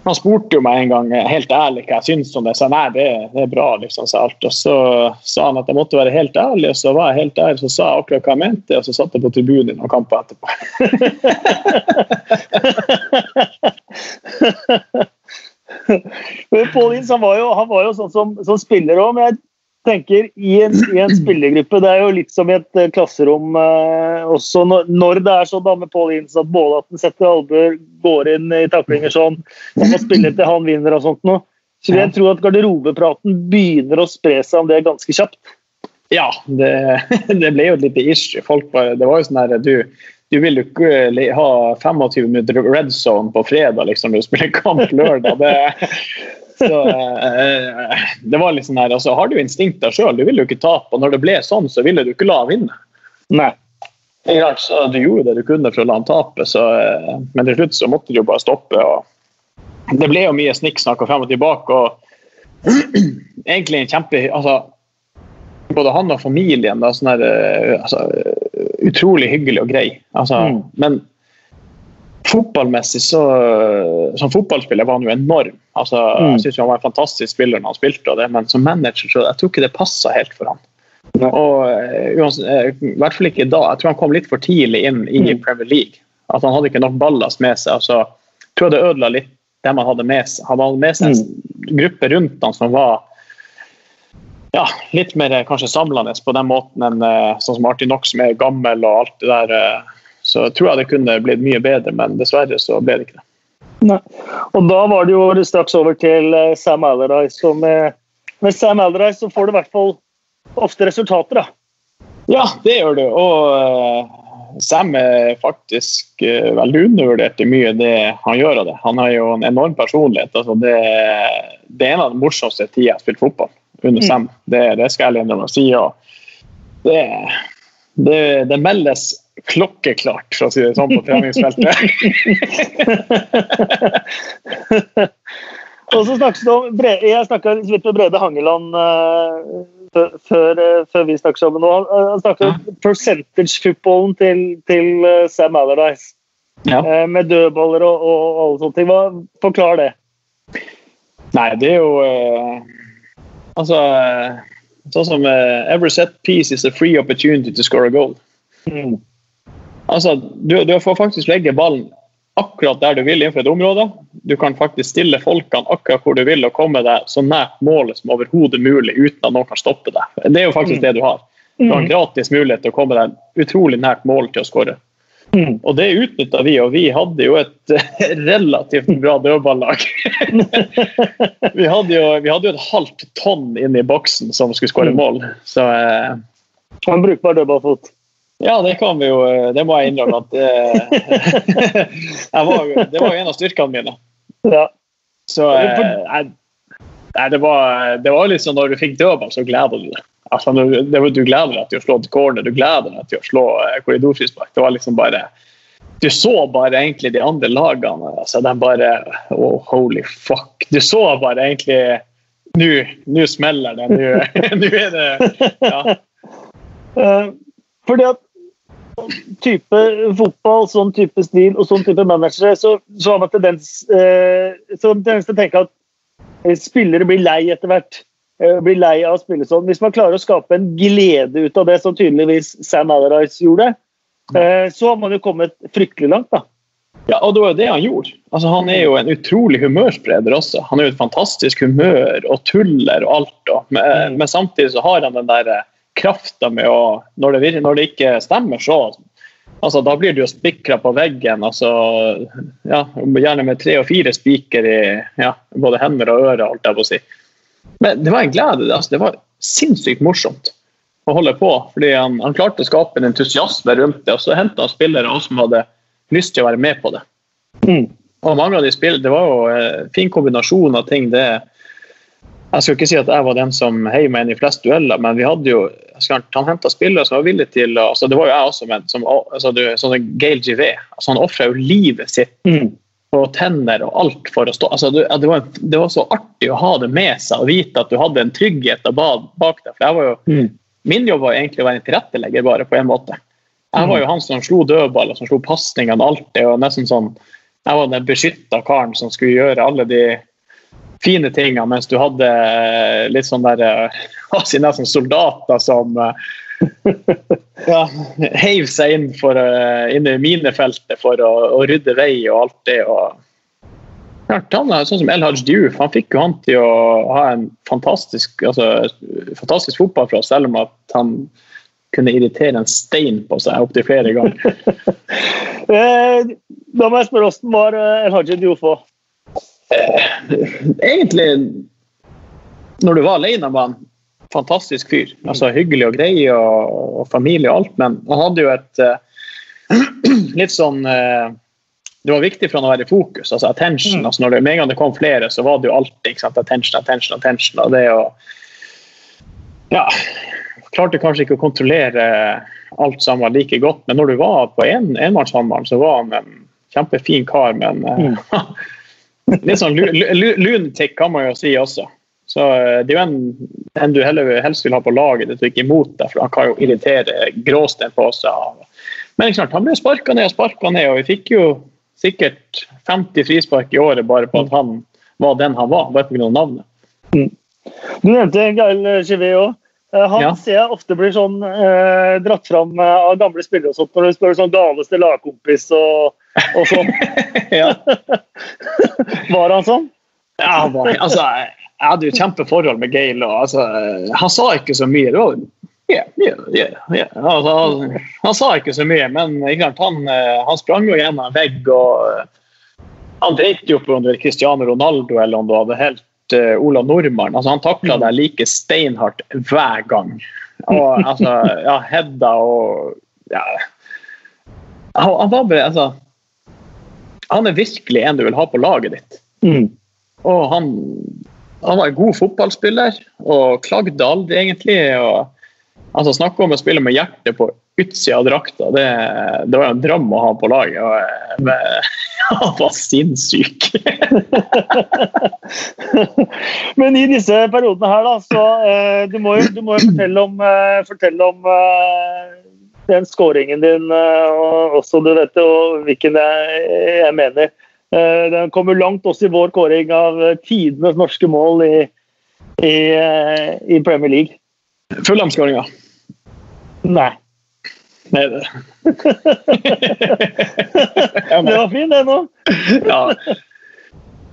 han spurte jo meg en gang helt ærlig hva jeg syntes om det. Jeg sa nei, det, det er bra. liksom, sa alt. Og så sa han at jeg måtte være helt ærlig, og så var jeg helt ærlig, så sa jeg akkurat hva jeg mente, og så satt jeg på tribunen i noen kamper etterpå. <laughs> <laughs> Paul Ince han var jo sånn som, som spiller òg, men jeg tenker i en, i en spillergruppe Det er jo litt som i et eh, klasserom eh, også når, når det er sånn da med Paul Ince at Bålaten setter albuer, går inn i taklinger sånn, man må spille til han vinner og sånt noe. Så vil jeg tro at garderobepraten begynner å spre seg om det ganske kjapt. Ja, det, <laughs> det ble jo et lite issue. Folk bare, det var jo sånn her, du, du vil jo ikke ha 25 minutter red zone på fredag liksom, når du spiller kamp lørdag. Det, så, eh, det var litt sånn her, altså, Har du instinkter sjøl, du vil jo ikke tape. Og når det ble sånn, så ville du ikke la han vinne. Nei. Ja, så Du gjorde det du kunne for å la han tape, så, eh, men til slutt så måtte du jo bare stoppe. og Det ble jo mye snikksnakk og frem og tilbake. og <clears throat> Egentlig en kjempe altså, Både han og familien da, sånn her, eh, altså, utrolig hyggelig og grei. Altså, Mm. Men fotballmessig så Som fotballspiller var han jo enorm. Altså, Mm. Jeg synes jo han var en fantastisk spiller når han spilte, det, men som manager så jeg tror ikke det passa helt for han. Nei. Og eh, eh, I hvert fall ikke da. Jeg tror han kom litt for tidlig inn i Mm. Premier League. At han hadde ikke nok ballast med seg. Altså, jeg tror det ødela litt det man hadde med seg. Han hadde med seg en gruppe rundt han som var ja, litt mer eh, kanskje samlende på den måten enn eh, sånn som Artie Knox som er gammel og alt det der. Så Så tror jeg det kunne blitt mye bedre, men dessverre så ble det ikke det. Nei. Og da var det jo straks over til eh, Sam Allardyce. Og med, med Sam Allardyce så får du i hvert fall ofte resultater, da. Ja, det gjør du. Og Sam er faktisk veldig undervurdert i mye det han gjør av det. Han har jo en enorm personlighet. Altså det, det, er en av de morsomste tida jeg har spilt fotball under fem. Sam. Det, det skal jeg innrømme å si. Det, det, det meldes klokkeklart, for å si det sånn, på <laughs> treningsfeltet. <laughs> og så snakkes det om Jeg snakka litt med Brede Hangeland uh, før, uh, før, vi snakket sammen. Og han, han snakket om percentage-footballen til, til uh, Sam Allardyce. Ja. med dødballer og, og, alle sånne ting. Hva, forklar det. Nei, det er jo Altså Sånn som Every set piece is a free opportunity to score a goal. Mm. Altså, du, du, får faktisk legge ballen akkurat der du vil innenfor et område. Du kan faktisk stille folkene akkurat hvor du vil og komme deg så nært målet som overhodet mulig uten at noen kan stoppe deg. Det er jo faktisk mm. det du har. Du har en mm. gratis mulighet til å komme deg utrolig nært målet til å skåre. Mm. Og det utnytta vi, og vi hadde jo et <laughs> relativt bra dødballag. <laughs> vi, hadde jo, vi hadde jo et halvt tonn inn i boksen som skulle skåre mål. Så eh... En brukbar dødballfot. Ja, det kan vi jo. Det må jeg innrømme. at <laughs> Det, var, det var jo en av styrkene mine. Ja. Så nei, det, var, det var liksom når du fikk dødball, så gleda du deg. Altså, det, du gleder deg til å slå til corner, du gleder deg til å slå eh, korridorfrispark. Det var liksom bare Du så bare egentlig de andre lagene. altså de bare oh, Holy fuck. Du så bare egentlig Nå smeller det. <laughs> Nå er det ja. Uh, <laughs> fordi at type fotball, sånn type stil og sånn type manager, så, så har man tendens, eh, tendens til å tenke at eh, spillere blir lei etter hvert. Eh, blir lei av å spille sånn. Hvis man klarer å skape en glede ut av det, som tydeligvis Sam Allardyce gjorde, eh, så har man jo kommet fryktelig langt. da. Ja, og det var jo det han gjorde. Altså, han er jo en utrolig humørspreder også. Han er jo et fantastisk humør og tuller og alt. Og, men, mm. men, samtidig så har han den der eh, krafta med å når det, når det, ikke stemmer, så altså, Da blir du jo spikra på veggen. Altså, ja, gjerne med tre og fire spiker i ja, både hender og ører, holdt jeg på å si. Men det var en glede. Altså, det var sinnssykt morsomt å holde på. fordi han, han klarte å skape en entusiasme rundt det. Og så henta han spillere også som hadde lyst til å være med på det. Mm. Og mange av de spill, Det var jo en fin kombinasjon av ting. det jeg skal ikke si at jeg var den som heiv meg inn i flest dueller, men vi hadde jo han henta spillere som var villige til altså Det var jo jeg også, men som, altså, du, sånn Gail Givet. Altså, han ofra jo livet sitt mm. på tenner og alt for å stå altså, det, det, var, det, var, så artig å ha det med seg og vite at du hadde en trygghet bak deg. for jeg var jo, mm. Min jobb var egentlig å være en tilrettelegger, bare på en måte. Jeg var jo han som slo dødballer, som slo pasningene, alt det. og nesten sånn, Jeg var den beskytta karen som skulle gjøre alle de fine tingene, mens du hadde eh, litt sånn der <laughs> altså Nesten soldater som eh, <laughs> ja, heiv seg inn, for, inn i minefeltet for å, å, rydde vei og alt det. og han, sånn som El Haj Diouf, han fikk jo han til å ha en fantastisk, altså, fantastisk fotball for oss, selv om at han kunne irritere en stein på seg opptil flere ganger. <laughs> da må jeg spørre, hvordan var El Haj Diouf òg? Egentlig Når du var alene, var han fantastisk fyr. Altså Hyggelig og grei og, og familie og alt, men han hadde jo et uh, <clears throat> litt sånn uh, det var viktig for han å være i fokus. altså attention, mm. altså når det, Med en gang det kom flere, så var det jo alltid sant, attention, attention, attention. og det å ja, Klarte kanskje ikke å kontrollere alt sammen like godt, men når du var på en, enmannshåndballen, så var han en kjempefin kar. Men mm. <laughs> Litt sånn lunatic kan man jo si også. Så eh, Det er jo en, en du heller, helst vil ha på laget, det er ikke imot deg, for han kan jo irritere gråstein på seg. Men klart, han ble sparka ned og sparka ned, og vi fikk jo sikkert 50 frispark i året bare på at han var den han var, bare pga. navnet. Mm. Du nevnte Gail Givet òg. Eh, han ja. ser jeg ofte blir sånn eh, dratt fram eh, av gamle spillere og sånt, når du spør sånn galeste lagkompis og, og sånn. <laughs> var han sånn? Ja, var, altså, jeg hadde jo kjempeforhold med Gail. Og, altså, han sa ikke så mye. Var, yeah, yeah, yeah, altså, han, han, sa ikke så mye, men han, han, sprang jo gjennom en vegg. og Han dreit jo på om det var Cristiano Ronaldo eller om det var helt uh, Ola Nordmann. Altså, han takla deg like steinhardt hver gang. Og altså, ja, Hedda og ja. Han, han var bare altså Han er virkelig en du vil ha på laget ditt. Mm. Og han, han var en god fotballspiller og klagde aldri, egentlig. og altså Snakke om å spille med hjertet på utsida av drakta, det, det var en drøm å ha på laget. og eh, <laughs> Han var sinnssyk! <laughs> Men i disse periodene her, da, så eh, du, må du må jo fortelle om, eh, fortelle om eh, den skåringen din eh, og også, du vet, og hvilken jeg, jeg mener. Eh, den kommer langt også i vår kåring av tidenes norske mål i, i, eh, i Premier League. Fullhjemskåringa. Nei. Nei, det. <laughs> Det var fin, det nå. ja.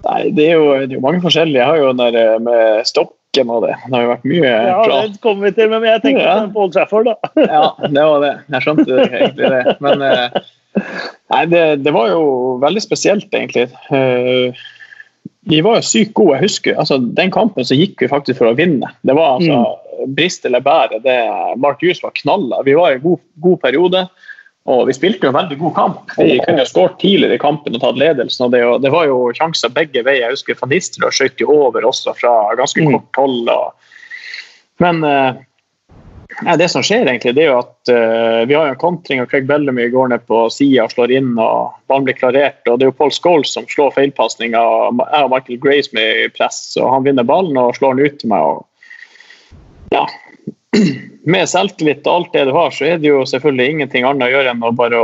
Nei, det er, jo, det er jo mange forskjellige. Jeg har jo den der med med stokken av det. Det har jo vært mye Ja, prat. det kommer vi til, men jeg tenkte Ja. på Old Trafford, da. <laughs> Ja, det var det. Jeg skjønte det, egentlig det. Men eh, nei, det, det var jo veldig spesielt, egentlig. Eh, vi var jo sykt gode. Jeg husker altså, Den kampen så gikk vi faktisk for å vinne. Det var altså brist eller bære. Det, Mark Hughes var knalla. Vi var i en god, god periode. Og vi spilte jo en veldig god kamp. Vi kunne jo skåret tidligere i kampen og tatt ledelsen. og Det, og det var jo sjanser begge veier. Jeg husker Van Nistelrooy skjøt jo over også fra ganske Mm. kort hold. Men eh, det som skjer, egentlig, det er jo at eh, vi har jo en kontring, og Craig Bellamy går ned på sida og slår inn. og Ballen blir klarert. og Det er jo Paul Scholes som slår feilpasninga. Jeg og Michael Grace med press, og han vinner ballen og slår den ut til meg. og ja, Med selvtillit og alt det du har, så er det jo selvfølgelig ingenting annet å gjøre enn å bare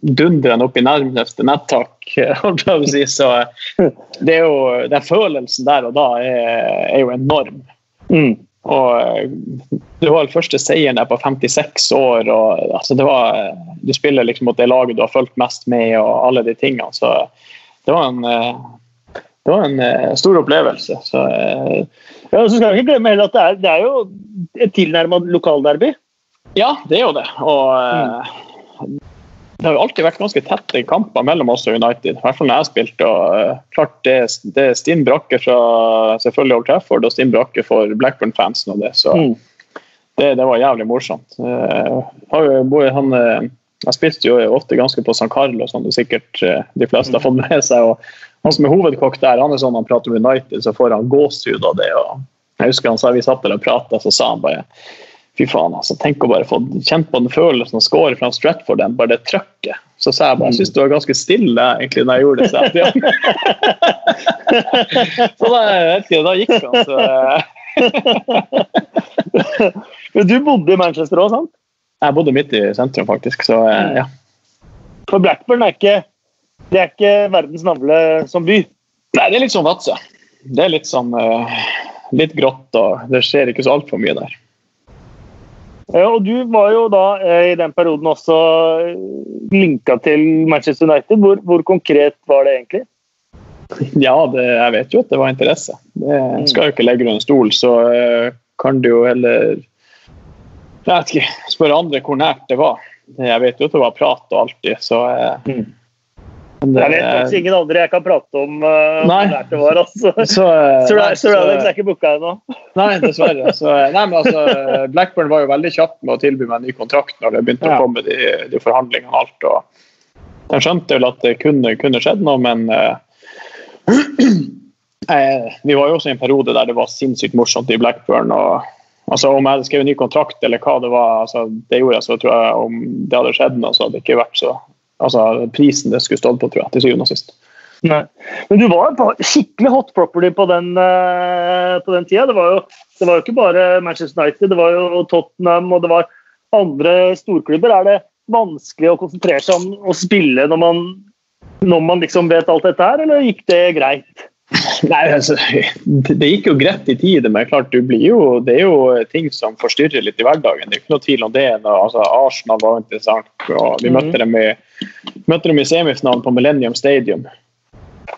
dundre den opp i nærmeste nettak. <laughs> si. Så eh, det er jo, den følelsen der og da er, er jo enorm. Mm. Og eh, Du har den første seieren der på 56 år. og altså det var, Du spiller liksom mot det laget du har fulgt mest med, og alle de tingene. Så det var en, eh, det var en eh, stor opplevelse. Så eh, Ja, så skal vi ikke glemme at det er, det er jo et tilnærma lokalderby. ja, det er jo det. Og eh, det har jo alltid vært ganske tette kamper mellom oss og United. I hvert fall når jeg spilte. og eh, klart Det, det er stinn brakke fra selvfølgelig Old Trafford og stinn brakke for Blackburn-fansen. og det, så Mm. det, det var jævlig morsomt. Uh, har jo, han, eh, jeg spilte jo ofte ganske på San Carlo, som det sikkert eh, de fleste har fått med seg. og Han som er hovedkokk der, han er sånn han prater om United, så får han gåsehud av det. og jeg husker han sa Vi satt der og prata, så sa han bare Fy faen, altså, tenk å bare få kjent på den følelsen å score fra Stratford, den, bare det trøkket. Så sa jeg bare jeg syns du var ganske stille egentlig når jeg gjorde det. Så, jeg, <laughs> så da, ikke, da gikk han. Så, <laughs> Men du bodde i Manchester òg, sant? Jeg bodde midt i sentrum, faktisk. Så eh, ja. For Blackburn er ikke, det er ikke verdens navle som by. Nei, det er litt sånn Vadsø. Det er litt sånn litt grått, og det skjer ikke så altfor mye der. Ja, og du var jo da eh, i den perioden også linka til Manchester United. Hvor, hvor konkret var det egentlig? <laughs> Ja, det, jeg vet jo at det var interesse. Det skal jo ikke legge under en stol, så kan du jo heller jeg vet ikke, spørre andre hvor nært det var. Jeg vet jo at det var prat og alltid, så eh, Mm. det- Jeg vet faktisk ingen andre jeg kan prate om uh, Nei. hvor nært det var. Altså. <laughs> så, eh, <laughs> Sir, nei, Sir Alex er ikke booka ennå. <laughs> Nei, dessverre. Så, nei, men altså, Blackburn var jo veldig kjapp med å tilby meg en ny kontrakt når det begynte Ja. å komme de, de forhandlingene og alt. Og de skjønte vel at det kunne, kunne skjedd noe, men uh, <clears throat> eh, vi var jo også i en periode der det var sinnssykt morsomt i Blackburn. og altså Om jeg hadde skrevet ny kontrakt eller hva det var, altså, det gjorde jeg, så tror jeg om det hadde skjedd noe, så hadde det ikke vært så altså Prisen det skulle stått på, tror jeg, til syvende og sist. Nei. Men du var skikkelig hot property på den, uh, på den tida. Det var, jo, det var jo ikke bare Manchester United, det var jo Tottenham og det var andre storklubber. Er det vanskelig å konsentrere seg om å spille når man, når man liksom vet alt dette her, eller gikk det greit? Nei, altså, det gikk jo greit i tide, men klart du blir jo, det er jo ting som forstyrrer litt i hverdagen. Det er ikke noe tvil om det. Altså, Arsenal var interessant, og vi Mhm. møtte dem i, møtte dem i semifinalen på Millennium Stadium.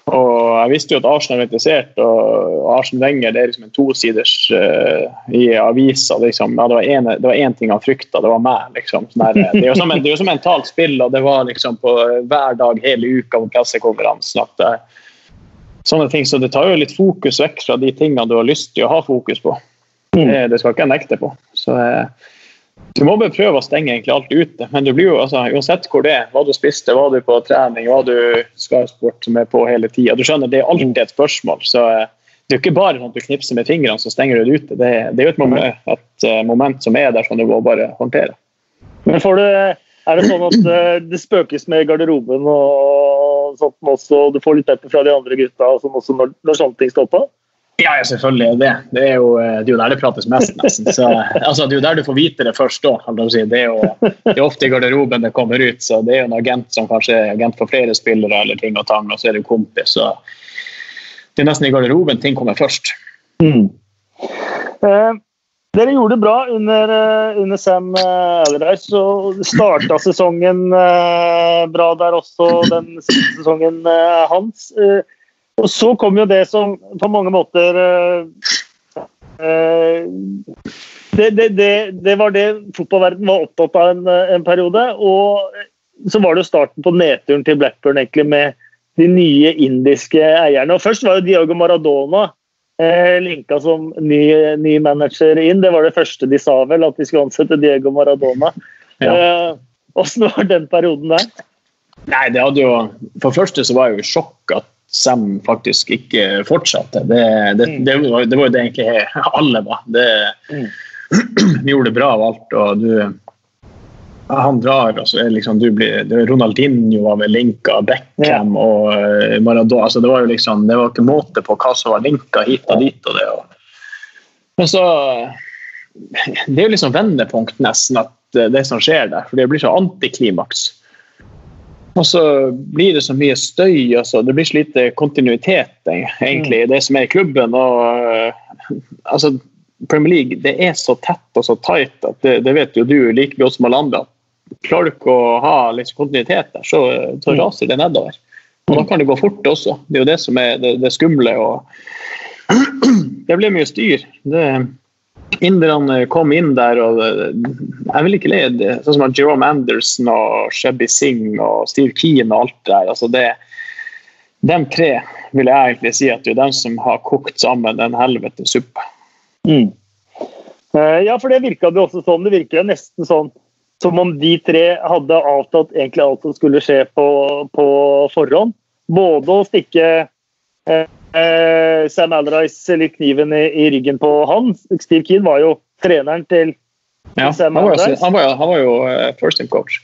Og jeg visste jo at Arsenal var interessert, og Arsenal Wenger det er liksom en tosiders uh, i avisa. Liksom. Ja, det var én ting han frykta, det var meg. Liksom. Der, det er jo som, en, det er jo som mentalt spill, og det var liksom på hver dag hele uka på pressekonferansen. at det, sånne ting, Så det tar jo litt fokus vekk fra de tingene du har lyst til å ha fokus på. Mm. Det, det skal ikke jeg nekte på. Så uh, du må bare prøve å stenge egentlig alt ute. Men du blir jo, altså, uansett hvor det er, hva du spiste, hva du på trening, hva du skal som er på hele tida Du skjønner, det er alltid et spørsmål. så eh, det er jo ikke bare sånn at du knipser med fingrene, så stenger du det ute. Det, det er jo et moment, et eh, moment, som er der som du må bare håndtere. Men får du, Er det sånn at eh, det spøkes med garderoben og sånt også, og du får litt pepper fra de andre gutta sånn også når, når sånne ting står på? Ja, ja, selvfølgelig er det. Det er, jo, eh, det er jo der det prates mest, nesten. Så, altså, det er jo der du får vite det først òg. Si. Det, er jo, det er ofte i garderoben det kommer ut. så Det er jo en agent som kanskje er agent for flere spillere, eller ting og tang, og så er det kompis. Så det er nesten i garderoben ting kommer først. Mm. Eh, dere gjorde det bra under, eh, under Sam eh, Allardyce. Så starta sesongen eh, bra der også, den siste sesongen hans. Og så kom jo det som på mange måter det, det, det, det, var det fotballverden var opptatt av en, en, periode. Og så var det jo starten på nedturen til Blackburn egentlig med de nye indiske eierne. Og Først var jo Diogo Maradona linka som ny, ny, manager inn. Det var det første de sa vel, at de skulle ansette Diego Maradona. Åssen ja. eh, var den perioden der? Nei, det hadde jo For det første så var jeg jo i sjokk at Sam faktisk ikke fortsatte. Det, det, mm. det, var, det var jo det egentlig <laughs> alle var. Det, mm. Vi <clears throat> gjorde det bra av alt, og du han drar, altså, liksom du blir, Ronaldinho var vel linka, Beckham ja. og eh, Maradona. Altså det var jo liksom, det var ikke måte på hva som var linka hit og dit. og det. Og, men så Det er jo liksom vendepunkt, nesten, at det som skjer der. For det blir så antiklimaks. Og så blir det så mye støy. Altså. Det blir så lite kontinuitet egentlig i det som er i klubben. Og, uh, altså, Premier League det er så tett og så tight at det, det vet jo du like godt som alle andre. Klarer du ikke å ha liksom, kontinuitet der, så, så, mm. raser det nedover. Og da kan det gå fort også. Det er jo det som er det, det skumle. Og <clears throat> det blir mye styr. Det, Inderne kom inn der, og jeg vil ikke le sånn som Jerome Anderson og Shebby Singh og Steve Keen og alt det der. altså det De tre vil jeg egentlig si at det er de som har kokt sammen en helvete suppe. Mm. Eh, ja, for det virka det også sånn. Det virker nesten sånn som om de tre hadde avtalt egentlig alt som skulle skje på, på forhånd. Både å stikke eh, Sam Allardyce litt kniven i, i, ryggen på han. Steve Keane var jo treneren til ja, Sam Allardyce. Han, han, han, var jo uh, first team coach.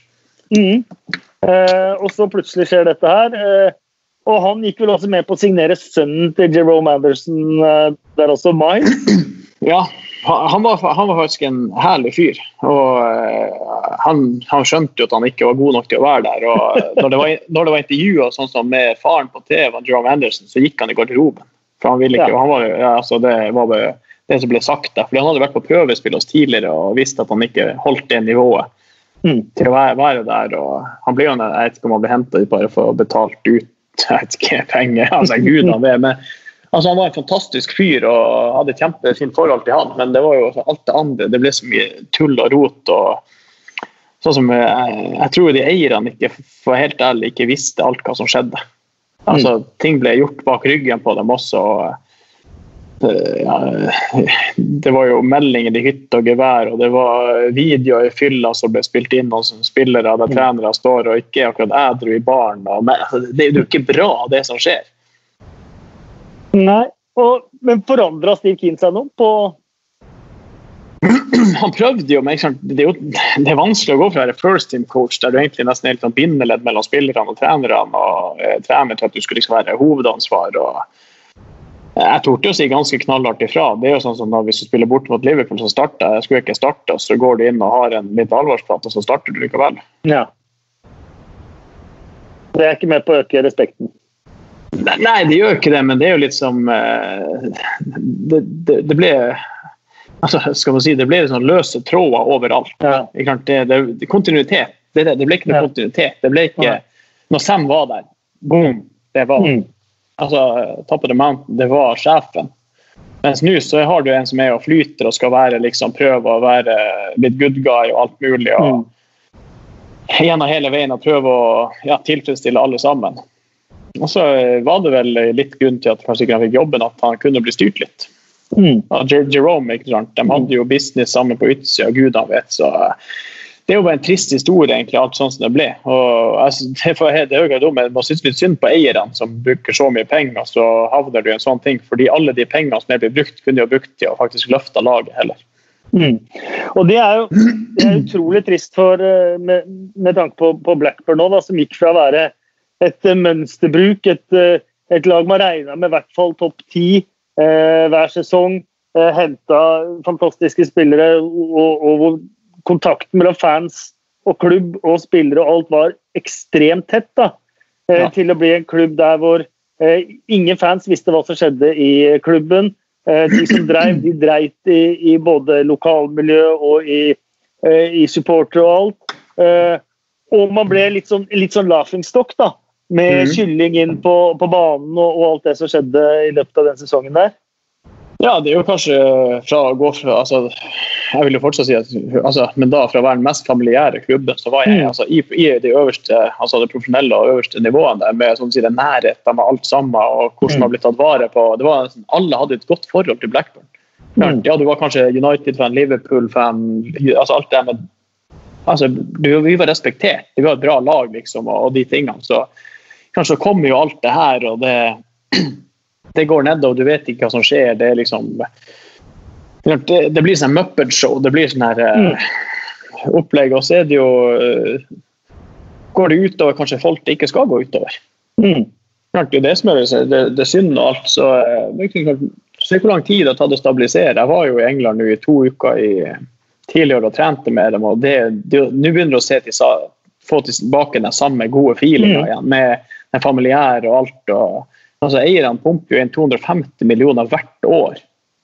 Mm. Eh, og så plutselig skjer dette her. Eh, og han gikk vel også med på å signere sønnen til Jerome Anderson eh, der også, Miles. Ja, han var, han var, faktisk en herlig fyr. Og uh, han, han, skjønte jo at han ikke var god nok til å være der. og <laughs> Når det var, når det var intervjuer sånn som med faren på TV, Jerome Anderson, så gikk han i garderoben. For han ville ikke, ja. han var, ja, altså det var bare det som ble sagt der. Fordi han hadde vært på prøvespill hos tidligere og visste at han ikke holdt det nivået mm. til å være, være, der. og han ble jo, Jeg vet ikke om han ble henta bare for å betalt ut <laughs> jeg vet ikke, penger. altså Gud han vet, men Altså, han var en fantastisk fyr og hadde et kjempefint forhold til han, men det var jo alt det andre. Det ble så mye tull og rot. og sånn som Jeg, jeg tror de eierne ikke for helt ærlig ikke visste alt hva som skjedde. Altså, mm. Ting ble gjort bak ryggen på dem også. og eh, ja, det var jo meldinger i hytte og gevær, og det var videoer i fylla som ble spilt inn hos spillere der mm. trenere står og ikke akkurat ædru i baren. Altså, det er jo ikke bra, det som skjer. Nei, og, men forandra Steve Keane seg noe på <clears throat> han prøvde jo, men det er, jo, det er vanskelig å gå fra å være first team coach der du egentlig nesten er sånn bindeledd mellom spillerne og trenerne, og eh, trener til at du skulle liksom være hovedansvar. og jeg torde å si ganske knallhardt ifra. Det er jo sånn som da Hvis du spiller bort mot Liverpool, så starter jeg skulle ikke starte, så går du inn og har en litt alvorsprat, og så starter du likevel. Ja. Det er ikke med på å øke respekten. Nei, det gjør ikke det, men det er jo litt som eh, Det, det, det ble altså, skal man si, det ble sånn løse tråder overalt. Ja. Det, det, kontinuitet. Det, det, ble ikke noe ja. kontinuitet. Det ble ikke Når Sam var der, boom, det var mm. altså, Top of the Mountain, det var sjefen. Mens nå så har du en som er og flyter og skal være, liksom, prøve å være litt good guy og alt mulig. og mm. Gjennom hele veien og prøve å ja, tilfredsstille alle sammen. Og så var det vel litt grunn til at kanskje ikke han fikk jobben, at han kunne bli styrt litt. Mm. Jerome, ikke sant? De hadde jo business sammen på utsida, gudene vet. så det er jo bare en trist historie, egentlig, alt sånn som det ble. Og, altså, <laughs> det, det er jo dumt, Man syns litt synd på eierne som bruker så mye penger, så havner du i en sånn ting. fordi alle de pengene som er blitt brukt, kunne jo brukt til å faktisk løfte laget heller. Mm. Og det er jo det er utrolig trist for, eh, med, med tanke på, på, Blackburn nå, da, som gikk fra å være et uh, mønsterbruk, et, uh, et, lag man regna med i hvert fall topp ti eh, hver sesong, Eh, henta fantastiske spillere og, og kontakten mellom fans og klubb og spillere og alt var ekstremt tett. da, eh, ja. Til å bli en klubb der hvor eh, ingen fans visste hva som skjedde i klubben. Eh, de som dreiv, de dreit i, i både lokalmiljø og i, i supportere og alt. og man ble litt sånn, litt sånn laughingstock, da. Med mm. kylling inn på, på banen og, og, alt det som skjedde i løpet av den sesongen der. Ja, det er jo kanskje fra å gå fra altså, Jeg vil jo fortsatt si at altså, Men da fra å være den mest familiære klubben, så var jeg mm. altså, i, i de øverste, altså det profesjonelle og øverste nivåene med sånn si, nærheten med alt sammen og hvordan mm. man ble tatt vare på. det var Alle hadde et godt forhold til Blackburn. Mm. Ja, du var kanskje United-fan, Liverpool-fan, altså alt det med altså, du, Vi var respektert. Vi var et bra lag, liksom, og, og de tingene. Så kanskje kommer jo alt det her, og det <clears throat> det går nedover, du vet ikke hva som skjer. Det, liksom, det, det blir sånn Muppet-show. Det blir sånn her mm. opplegg. Og så er det jo uh, Går det utover kanskje folk det ikke skal gå utover? Mm. Det er det som er det, det er synd og alt. Så uh, Se hvor lang tid det har tatt å stabilisere. Jeg var jo i England nå i to uker i, tidligere og trente med dem. og Nå begynner du å se til, få tilbake den samme gode feelinga mm. igjen. Med den familiære og alt. og altså Eierne pumper jo inn 250 millioner hvert år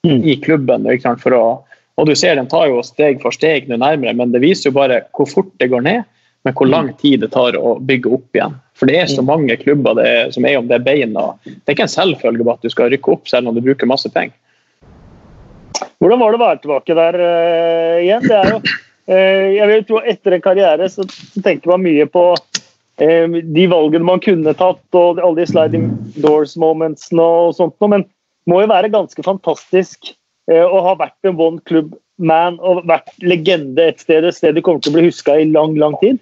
mm. i klubben. For å, og du ser Den tar jo steg for steg nå nærmere, men det viser jo bare hvor fort det går ned, men hvor lang mm. tid det tar å bygge opp igjen. For det er så mm. mange klubber det er, som er om det beina. Det er ikke en selvfølge at du skal rykke opp selv om du bruker masse penger. Hvordan var det å være tilbake der uh, igjen? Det er jo, uh, jeg vil tro Etter en karriere så, tenker man mye på Eh, de valgene man kunne tatt, og alle de sliding doors-momentsene og sånt. Men det må jo være ganske fantastisk eh, å ha vært en one club man og vært legende et sted, et sted du kommer til å bli huska i lang, lang tid.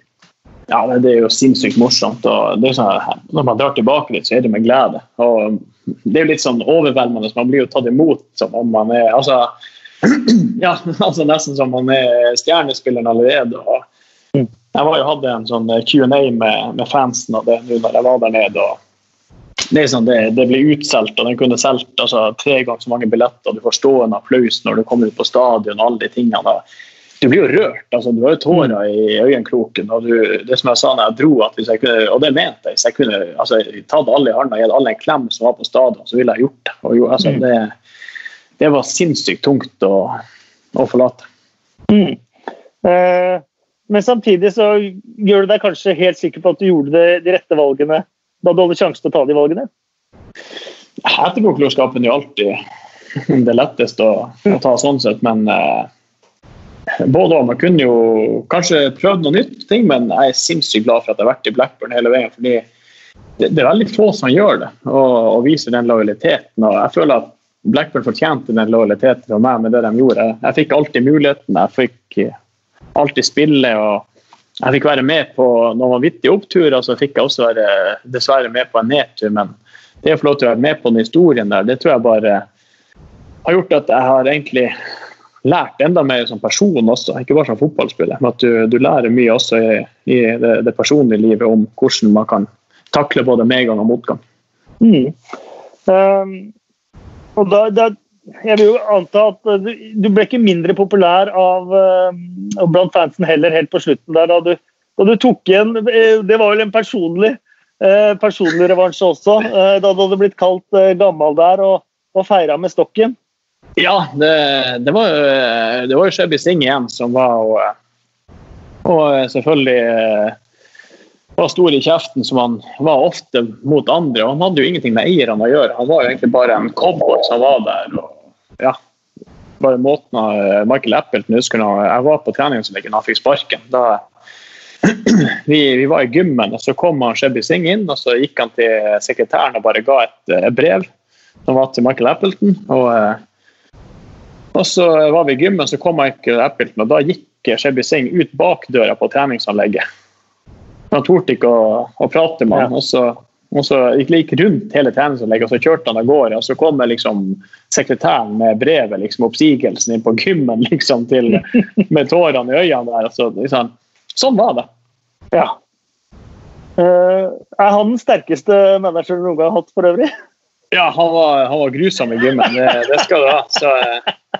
Ja, det er jo sinnssykt morsomt. og sånn, Når man drar tilbake litt, så er det med glede. og Det er jo litt sånn overveldende. Man blir jo tatt imot som om man er altså, <clears throat> ja, altså Nesten som man er stjernespilleren allerede. og. Jeg var jo hadde en sånn eh, Q&A med, med, fansen av det nå når jeg var der nede. og Det, sånn, det, det blir utsolgt, og den kunne solgt altså, tre ganger så mange billetter. Du får stående applaus når du kommer ut på stadion og alle de tingene. Du blir jo rørt. altså Du har jo tårer i øyekroken. og du, Det som jeg sa når jeg dro, at hvis jeg kunne, og det mente jeg, hvis jeg kunne altså, tatt alle i hånda og gitt alle en klem som var på stadion, så ville jeg gjort det. Og, jo, altså, mm. det, det var sinnssykt tungt å, å forlate. Mm. Eh, men samtidig så gjør du deg kanskje helt sikker på at du gjorde det, de rette valgene da du hadde sjanse til å ta de valgene? Etterpåklokskapen er jo alltid <laughs> det letteste å, å, ta sånn sett, men eh, både og. Man kunne jo kanskje prøvd noe nytt, ting, men jeg er sinnssykt glad for at jeg har vært i Blackburn hele veien. fordi det, er veldig få som gjør det, og, og viser den lojaliteten. og jeg føler at Blackburn fortjente den lojaliteten fra meg med det de gjorde. Jeg fikk alltid muligheten. Jeg fikk alltid spille. og Jeg fikk være med på noen vanvittige oppturer, og så fikk jeg også være dessverre med på en nedtur. Men det å få lov til å være med på den historien der, det tror jeg bare har gjort at jeg har egentlig lært enda mer som person også, ikke bare som fotballspiller. Men at du, du lærer mye også i, i det, det, personlige livet om hvordan man kan takle både medgang og motgang. Mm. Um, og da, da, jeg vil jo anta at du, du ble ikke mindre populær av, uh, blant fansen heller helt på slutten der. Da du, da du tok igjen eh, Det var vel en personlig, uh, personlig revansje også. Uh, da du hadde blitt kalt gammel der og, og feira med stokken. Ja, det, det, var jo, det var Singh igjen som var og, og selvfølgelig var stor i kjeften, som han var ofte mot andre. og Han hadde jo ingenting med eierne å gjøre. Han var jo egentlig bare en cowboy som var der. og ja, bare måten Michael Appleton husker når jeg var på treningsleken han fikk sparken. da <clears throat> vi, vi, var i gymmen, og så kom han Shabby Singh inn. og Så gikk han til sekretæren og bare ga et et brev som var til Michael Appleton. Og, uh, og så var vi i gymmen, så kom Michael Appleton, og da gikk Shabby Singh ut bak døra på treningsanlegget. Han torde ikke å, å, prate med ham. Og så, og så gikk rundt hele treningsanlegget, og så kjørte han av gårde. Og så kommer liksom sekretæren med brevet, liksom oppsigelsen inn på gymmen <laughs> liksom, til, med tårene i øynene der. Så, liksom, sånn var det. Ja. Uh, er han den sterkeste manageren du noen gang har hatt for øvrig? Ja, han var, han var grusom i gymmen. Det, det skal du ha. Så, uh,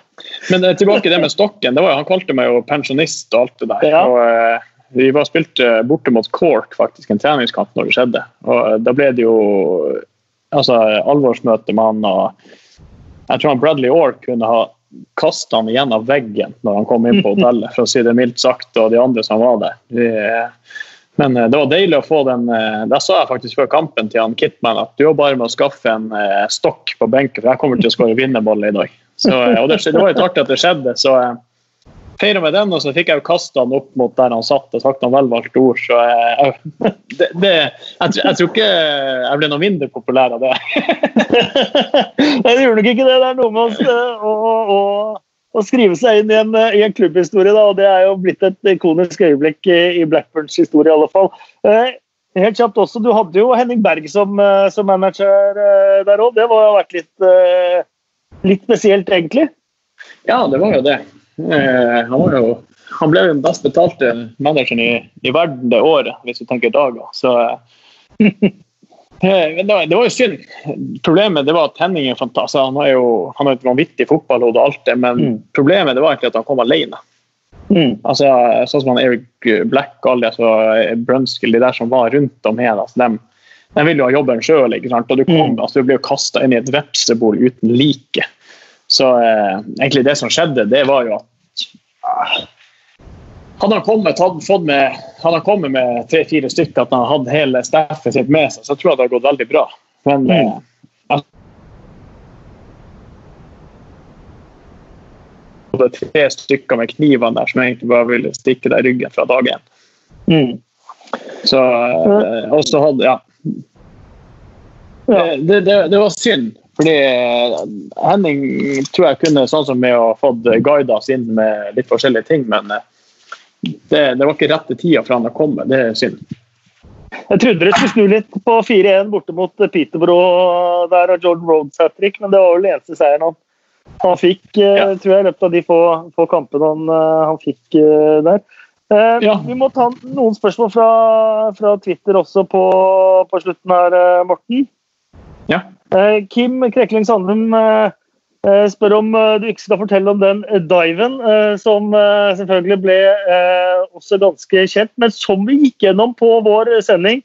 men uh, tilbake til det med stokken. Det var, han kalte meg jo pensjonist og alt det der. Ja. Og, vi var spilte borte mot Cork, faktisk, en treningskamp når det skjedde. Og Da ble det jo altså, alvorsmøte med han og Jeg tror han Bradley Orr kunne ha kasta han gjennom veggen når han kom inn på <laughs> hotellet, for å si det mildt sagt, og de andre som var der. Men eh, det var deilig å få den eh, Da sa jeg faktisk før kampen til han Kitman at du er bare med å skaffe en eh, stokk på benken, for jeg kommer til å skåre vinnerball i dag. Så, og det, det var jo artig at det skjedde, så feira med den, og så fikk jeg jo kasta han opp mot der han satt og sagt noen velvalgte ord. Så jeg, <laughs> det, det, jeg, jeg, tror ikke jeg ble noe mindre populær av det. <laughs> jeg gjorde nok ikke det. Det er noe med å, å, å, skrive seg inn i en, i en klubbhistorie, da, og det er jo blitt et ikonisk øyeblikk i, Blackburns historie i alle fall. Eh, helt kjapt også, Du hadde jo Henning Berg som, eh, som manager eh, der òg. Det har vært litt, litt spesielt, egentlig? Ja, det var jo det. Eh, han, jo, han, ble den best betalte manageren i, i, verden det året, hvis du tenker dager. Så eh, <laughs> eh det, var, det, var, jo synd. Problemet det var at Henning er fantastisk. Altså, han har jo han har et vanvittig fotballhode, og alt det, men mm. problemet det var egentlig at han kom alene. Mm. Altså, sånn som han Eric Black og alle altså, Brunskill, de der som var rundt om her, altså, de, de vil jo ha jobben sjøl. Og du, kom, mm. altså, du blir jo kasta inn i et vepsebol uten like. Så eh, egentlig det som skjedde, det var jo at eh, hadde han kommet, hadde fått med, hadde han kommet med tre-fire stykker, at han hadde hele staffet sitt med seg, så tror jeg det hadde gått veldig bra. Men mm. eh, det tre stykker med knivene der som egentlig bare ville stikke deg i ryggen fra dag én. Mm. Så eh, Og så hadde Ja. Det, det, det, var synd. Fordi eh, Henning tror jeg kunne sånn som med å fått guida oss inn med litt forskjellige ting, men eh, det, det var ikke rette tida for han å komme. Det er synd. Jeg trodde det skulle snu litt på 4-1 borte mot Peterborough der og Jordan Rhodes hat trick, men det var vel den eneste seieren han, han fikk, eh, ja. tror jeg, i løpet av de få, få kampene han, han fikk der. Ja. Vi må ta noen spørsmål fra, fra Twitter også på, på slutten her, Morten. Ja. Eh, Kim Krekling Sandum eh, eh, spør om du ikke skal fortelle om den diven, som selvfølgelig ble også ganske kjent, men som vi gikk gjennom på vår sending.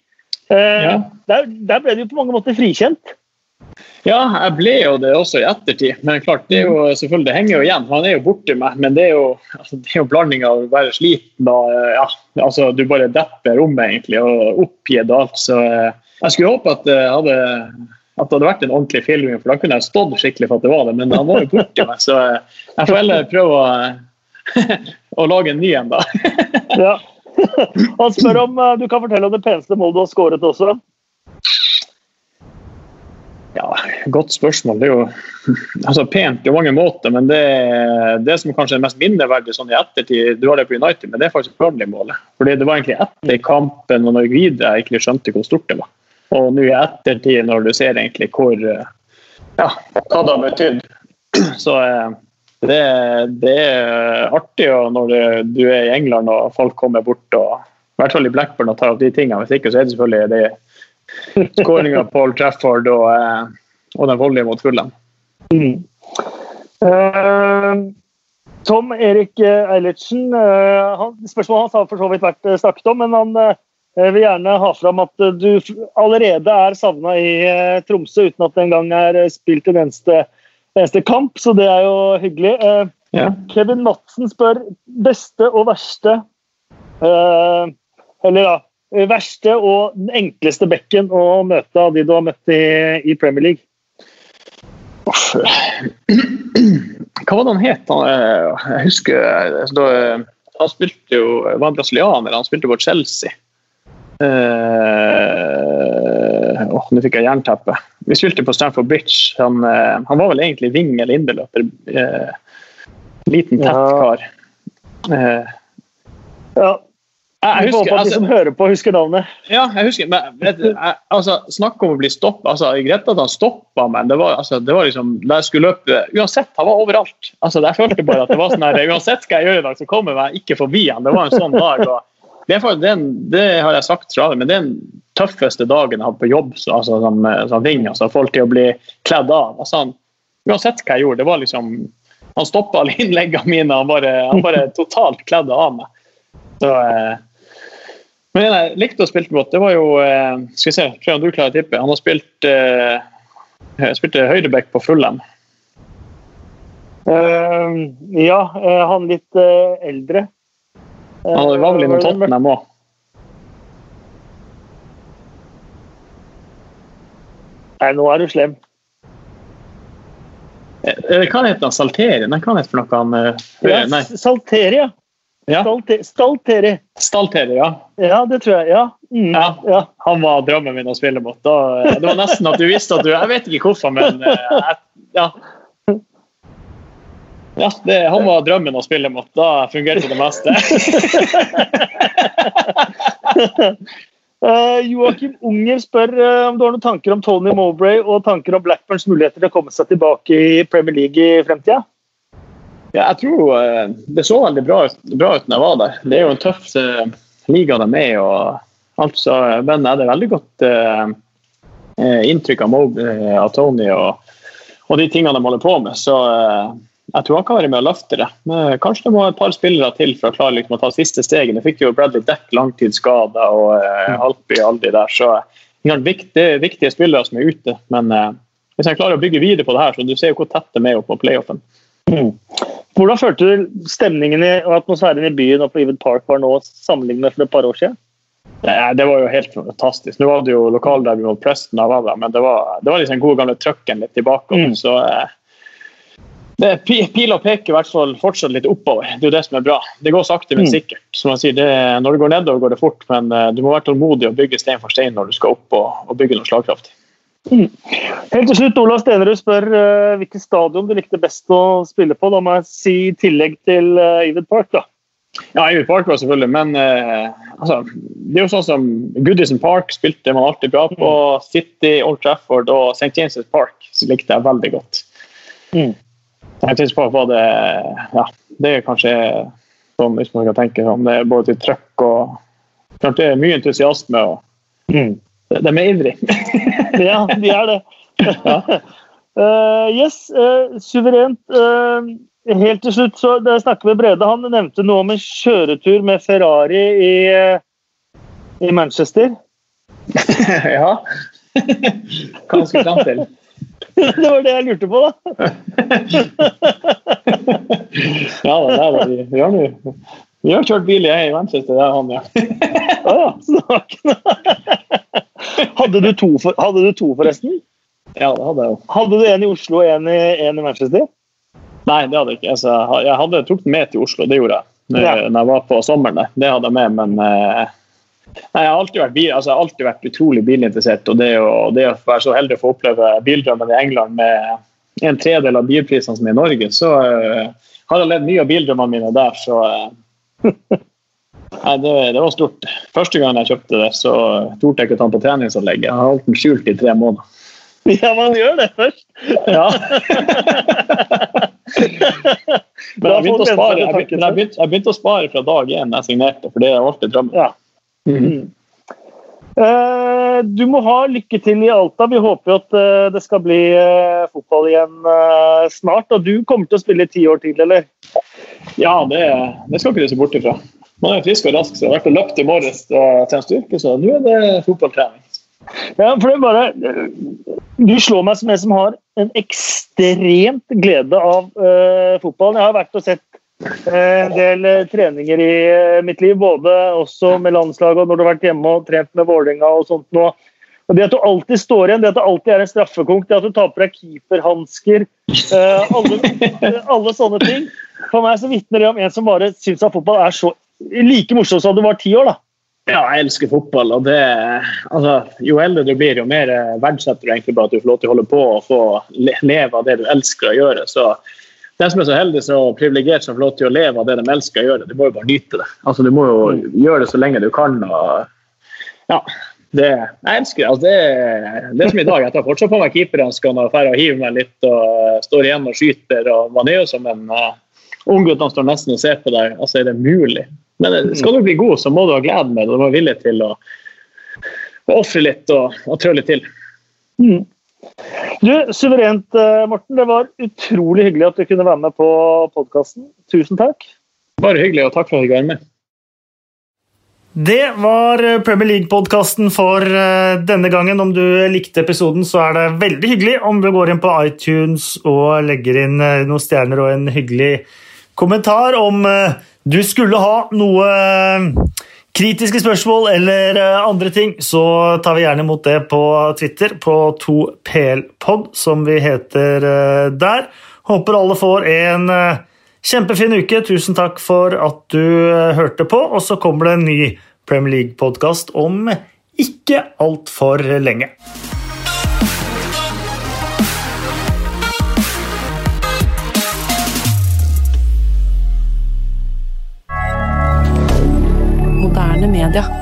Ja. Der, der, ble du på mange måter frikjent. Ja, jeg ble jo det også i ettertid. Men klart, det, jo, selvfølgelig, det henger jo igjen. Han er jo borti meg, men det er jo, altså, det er jo blanding av å være sliten og ja, altså, Du bare depper rommet egentlig, og oppgitt det alt. Så jeg skulle håpe at jeg hadde at det hadde vært en ordentlig filming, for da kunne jeg stått skikkelig for at det var det. Men han var jo borti meg, så jeg får heller prøve å, <laughs> å lage en ny en, da. <laughs> ja. Han spør om eh, du kan fortelle om det peneste målet du har skåret også. Ja, Godt spørsmål. Det er jo <laughs> altså, pent på mange måter, men det, det som kanskje er mest minneverdig sånn i ettertid, du har det på United, men det er faktisk Burnley-målet. Fordi Det var egentlig etter kampen og når vi videre jeg ikke skjønte hvor stort det var. Og nå i ettertid, når du ser egentlig hvor ja, hva det har betydd. <clears throat> Så eh, det, det, er artig når du, du, er i England og folk kommer bort, og, i hvert fall i Blackburn, og tar opp de tingene. Hvis ikke så er det selvfølgelig de <laughs> skåringa på Old Trafford og, eh, og den voldelige mot Fulham. Mm. Uh, Tom Erik Eilertsen, spørsmålet hans har for så vidt vært snakket om, men han jeg vil gjerne ha fram at eh, du allerede er savna i eh, Tromsø uten at det engang er eh, spilt en eneste, eneste, kamp, så det er jo hyggelig. Ja. Kevin Madsen spør beste og verste Eller da verste og den enkleste bekken å møte av de du har møtt i, i Premier League? Hva var det han het? Jeg husker da, Han spilte jo, var brasilianer, han spilte på Chelsea. Uh, oh, Nå fikk jeg jernteppe. Vi spilte på Stamford Bridge. Han, uh, han var vel egentlig ving eller inderløper. Uh, liten, tett kar. Uh, ja. Jeg husker, at de som altså, hører på, husker navnet. Ja, jeg husker. Men, jeg, altså, Snakk om å bli stoppa. Altså, greit at han stoppa, men det var, altså, det var liksom da jeg skulle løpe Uansett, han var overalt. Altså, jeg følte bare at det var sånn her, Uansett hva jeg gjør i dag, så kommer jeg ikke forbi han. Det var en sånn dag. og det, er, det, det har jeg sagt fra men det er den tøffeste dagen jeg har hatt på jobb så, altså, som, som ving. Altså, folk til å bli kledd av. Altså, han, uansett hva jeg gjorde, det var liksom Han stoppa alle <laughs> innleggene mine. Han bare, han bare totalt kledde av meg. Så, eh, men en jeg likte å spille godt, det var jo eh, Skal vi se, tror jeg du klarer å tippe. Han har spilt eh, spilte høyreback på Fullem. Uh, ja, uh, han litt uh, eldre. Han var vel innom Tottenham òg. Nei, nå er du slem. Hva heter han? Salteri? Nei, hva heter for noe han ja, Salteri, ja. Ja. Stalteri. Stalteri, ja. Ja, det tror jeg. Ja. Mm. ja. ja. Han var drømmen min å spille mot. Da, det var nesten at du visste at du Jeg vet ikke hvorfor, men jeg, ja. Ja, det, han var drømmen å spille mot. Da fungerte det meste. uh, <laughs> Joakim Unger spør uh, om du har noen tanker om Tony Mowbray og tanker om Blackburns muligheter til å komme seg tilbake i Premier League i fremtida? Ja, jeg tror uh, det så veldig bra ut, bra ut når jeg var der. Det er jo en tøff uh, liga de er i. Altså, alt, så, Men jeg hadde veldig godt uh, inntrykk av, Mob, av Tony og, og, de tingene de holder på med. Så jeg tror han kan være med å løfte det. Men kanskje det må et par spillere til for å klare liksom, å ta siste steget. Nå fikk jo Bradley Deck langtidsskada og eh, Alpi og der, de der. Så viktige, viktige spillere som er ute. Men hvis han klarer å bygge videre på det her, så du ser jo hvor tett de er på playoffen. Mm. Hvordan følte du stemningen i, og atmosfæren i byen og på Even Park var nå sammenlignet med for et par år siden? Ja, det var jo helt fantastisk. Nå var det jo lokalderby mot Preston, men det var, det var liksom den gode gamle trøkken litt tilbake. Mm. Så eh, det Pila peker i hvert fall fortsatt litt oppover. Det er jo det som er bra. Det går sakte, men mm. sikkert. Som man sier, det, når det går nedover, går det fort, men uh, du må være tålmodig og bygge stein for stein når du skal opp og, og bygge noe slagkraftig. Mm. Helt til slutt, Olav Stenerud spør uh, hvilket stadion du likte best å spille på. Da må jeg si i tillegg til uh, Ivid Park, da. Ja, Ivid Park var selvfølgelig, men uh, altså, det er jo sånn som Goodison Park spilte man alltid bra på. Mm. City, Old Trafford og St. James' Park så likte jeg veldig godt. Mm. St. syns det Ja, det er kanskje sånn hvis man kan tenke sånn. Det er både til trøkk og Det er mye entusiasme. og mm. De er ivrige. <laughs> ja, de er det. uh, <laughs> yes, uh, suverent. Uh, helt til slutt så da jeg snakker med Brede, han nevnte noe om en kjøretur med Ferrari i, i Manchester. <laughs> ja. Hva skulle fram til? Det var det jeg lurte på, da. <laughs> ja, det er det. Vi har, vi har kjørt bil i Manchester, det er han, ja. Ja. Hadde du, for, hadde du to, forresten? Ja, det hadde jeg jo. Hadde du en i Oslo og en i, en i Manchester? Nei, det hadde jeg ikke. Altså, jeg hadde tok den med til Oslo, det gjorde jeg. Når, ja. når jeg var på sommeren. Det hadde jeg med, men eh, Nei, jeg har alltid vært, bil, altså, alltid vært utrolig bilinteressert. og det å, det å, være så heldig å få oppleve bildrømmen i England med en tredel av bilprisene som er i Norge, så uh, har jeg levd mye av bildrømmene mine der. Så uh, <laughs> Nei, det, det, var stort. Første gang jeg kjøpte det, så torde jeg ikke å ta den på treningsanlegget. Jeg har holdt den skjult i tre måneder. <laughs> Ja, man gjør det først. <laughs> Ja. men jeg begynte, spare, jeg, begynte, jeg, begynte, å spare, fra dag én jeg signerte, for det er alltid drømmen. Ja. Mm. Uh, du må ha lykke til i Alta. Vi håper jo at uh, det skal bli uh, fotball igjen snart. Og du kommer til å spille ti år til, eller? Ja, det, det skal ikke du se bort ifra. Man er frisk og rask, så jeg har vært og løpt i morges og trent styrke, så nå er det fotballtrening. Ja, for det er bare Du slår meg som en som har en ekstremt glede av fotballen. Jeg har vært og sett en del treninger i mitt liv, både også med landslaget og når du har vært hjemme og trent med Vålerenga og sånt nå. Og Det at du alltid står igjen, det at det alltid er en straffekonk, det at du tar på deg keeperhansker alle, <laughs> alle sånne ting. For meg så vitner det om en som bare syns at fotball er så like morsomt som du var ti år. da. Ja, jeg elsker fotball. og det, altså, Jo eldre du blir, jo mer verdsetter du egentlig bare at du får lov til å holde på og få leve av det du elsker å gjøre. så den som er så heldig og privilegert som får lov til å leve av det de elsker å gjøre, de må jo bare nyte det. Altså, Du må jo gjøre det så lenge du kan. og ja, det, Jeg elsker det. Altså, det, det som i dag. Jeg tar fortsatt på meg keeperhanskene og drar og hiver meg litt og står igjen og skyter. og Man er jo som en uh, unggutt som står nesten og ser på deg. Altså, er det mulig? Men eh, skal du bli god, så må du ha glede med det. Du må være villig til å, å ofre litt og, og trå litt til. Mm. Du, Suverent, eh, Morten. Det var utrolig hyggelig at du kunne være med på podkasten. Tusen takk. Bare hyggelig, og takk for at jeg fikk være med. Det var Premier League-podkasten for eh, denne gangen. Om du likte episoden, så er det veldig hyggelig om du går inn på iTunes og legger inn noen stjerner og en hyggelig kommentar om du skulle ha noe eh, kritiske spørsmål eller eh, andre ting, så tar vi gjerne imot det på Twitter, på 2plpod, som vi heter eh, der. Håper alle får en kjempefin uke. Tusen takk for at du hørte på, og så kommer det en ny Premier League-podkast om ikke altfor lenge. moderne media.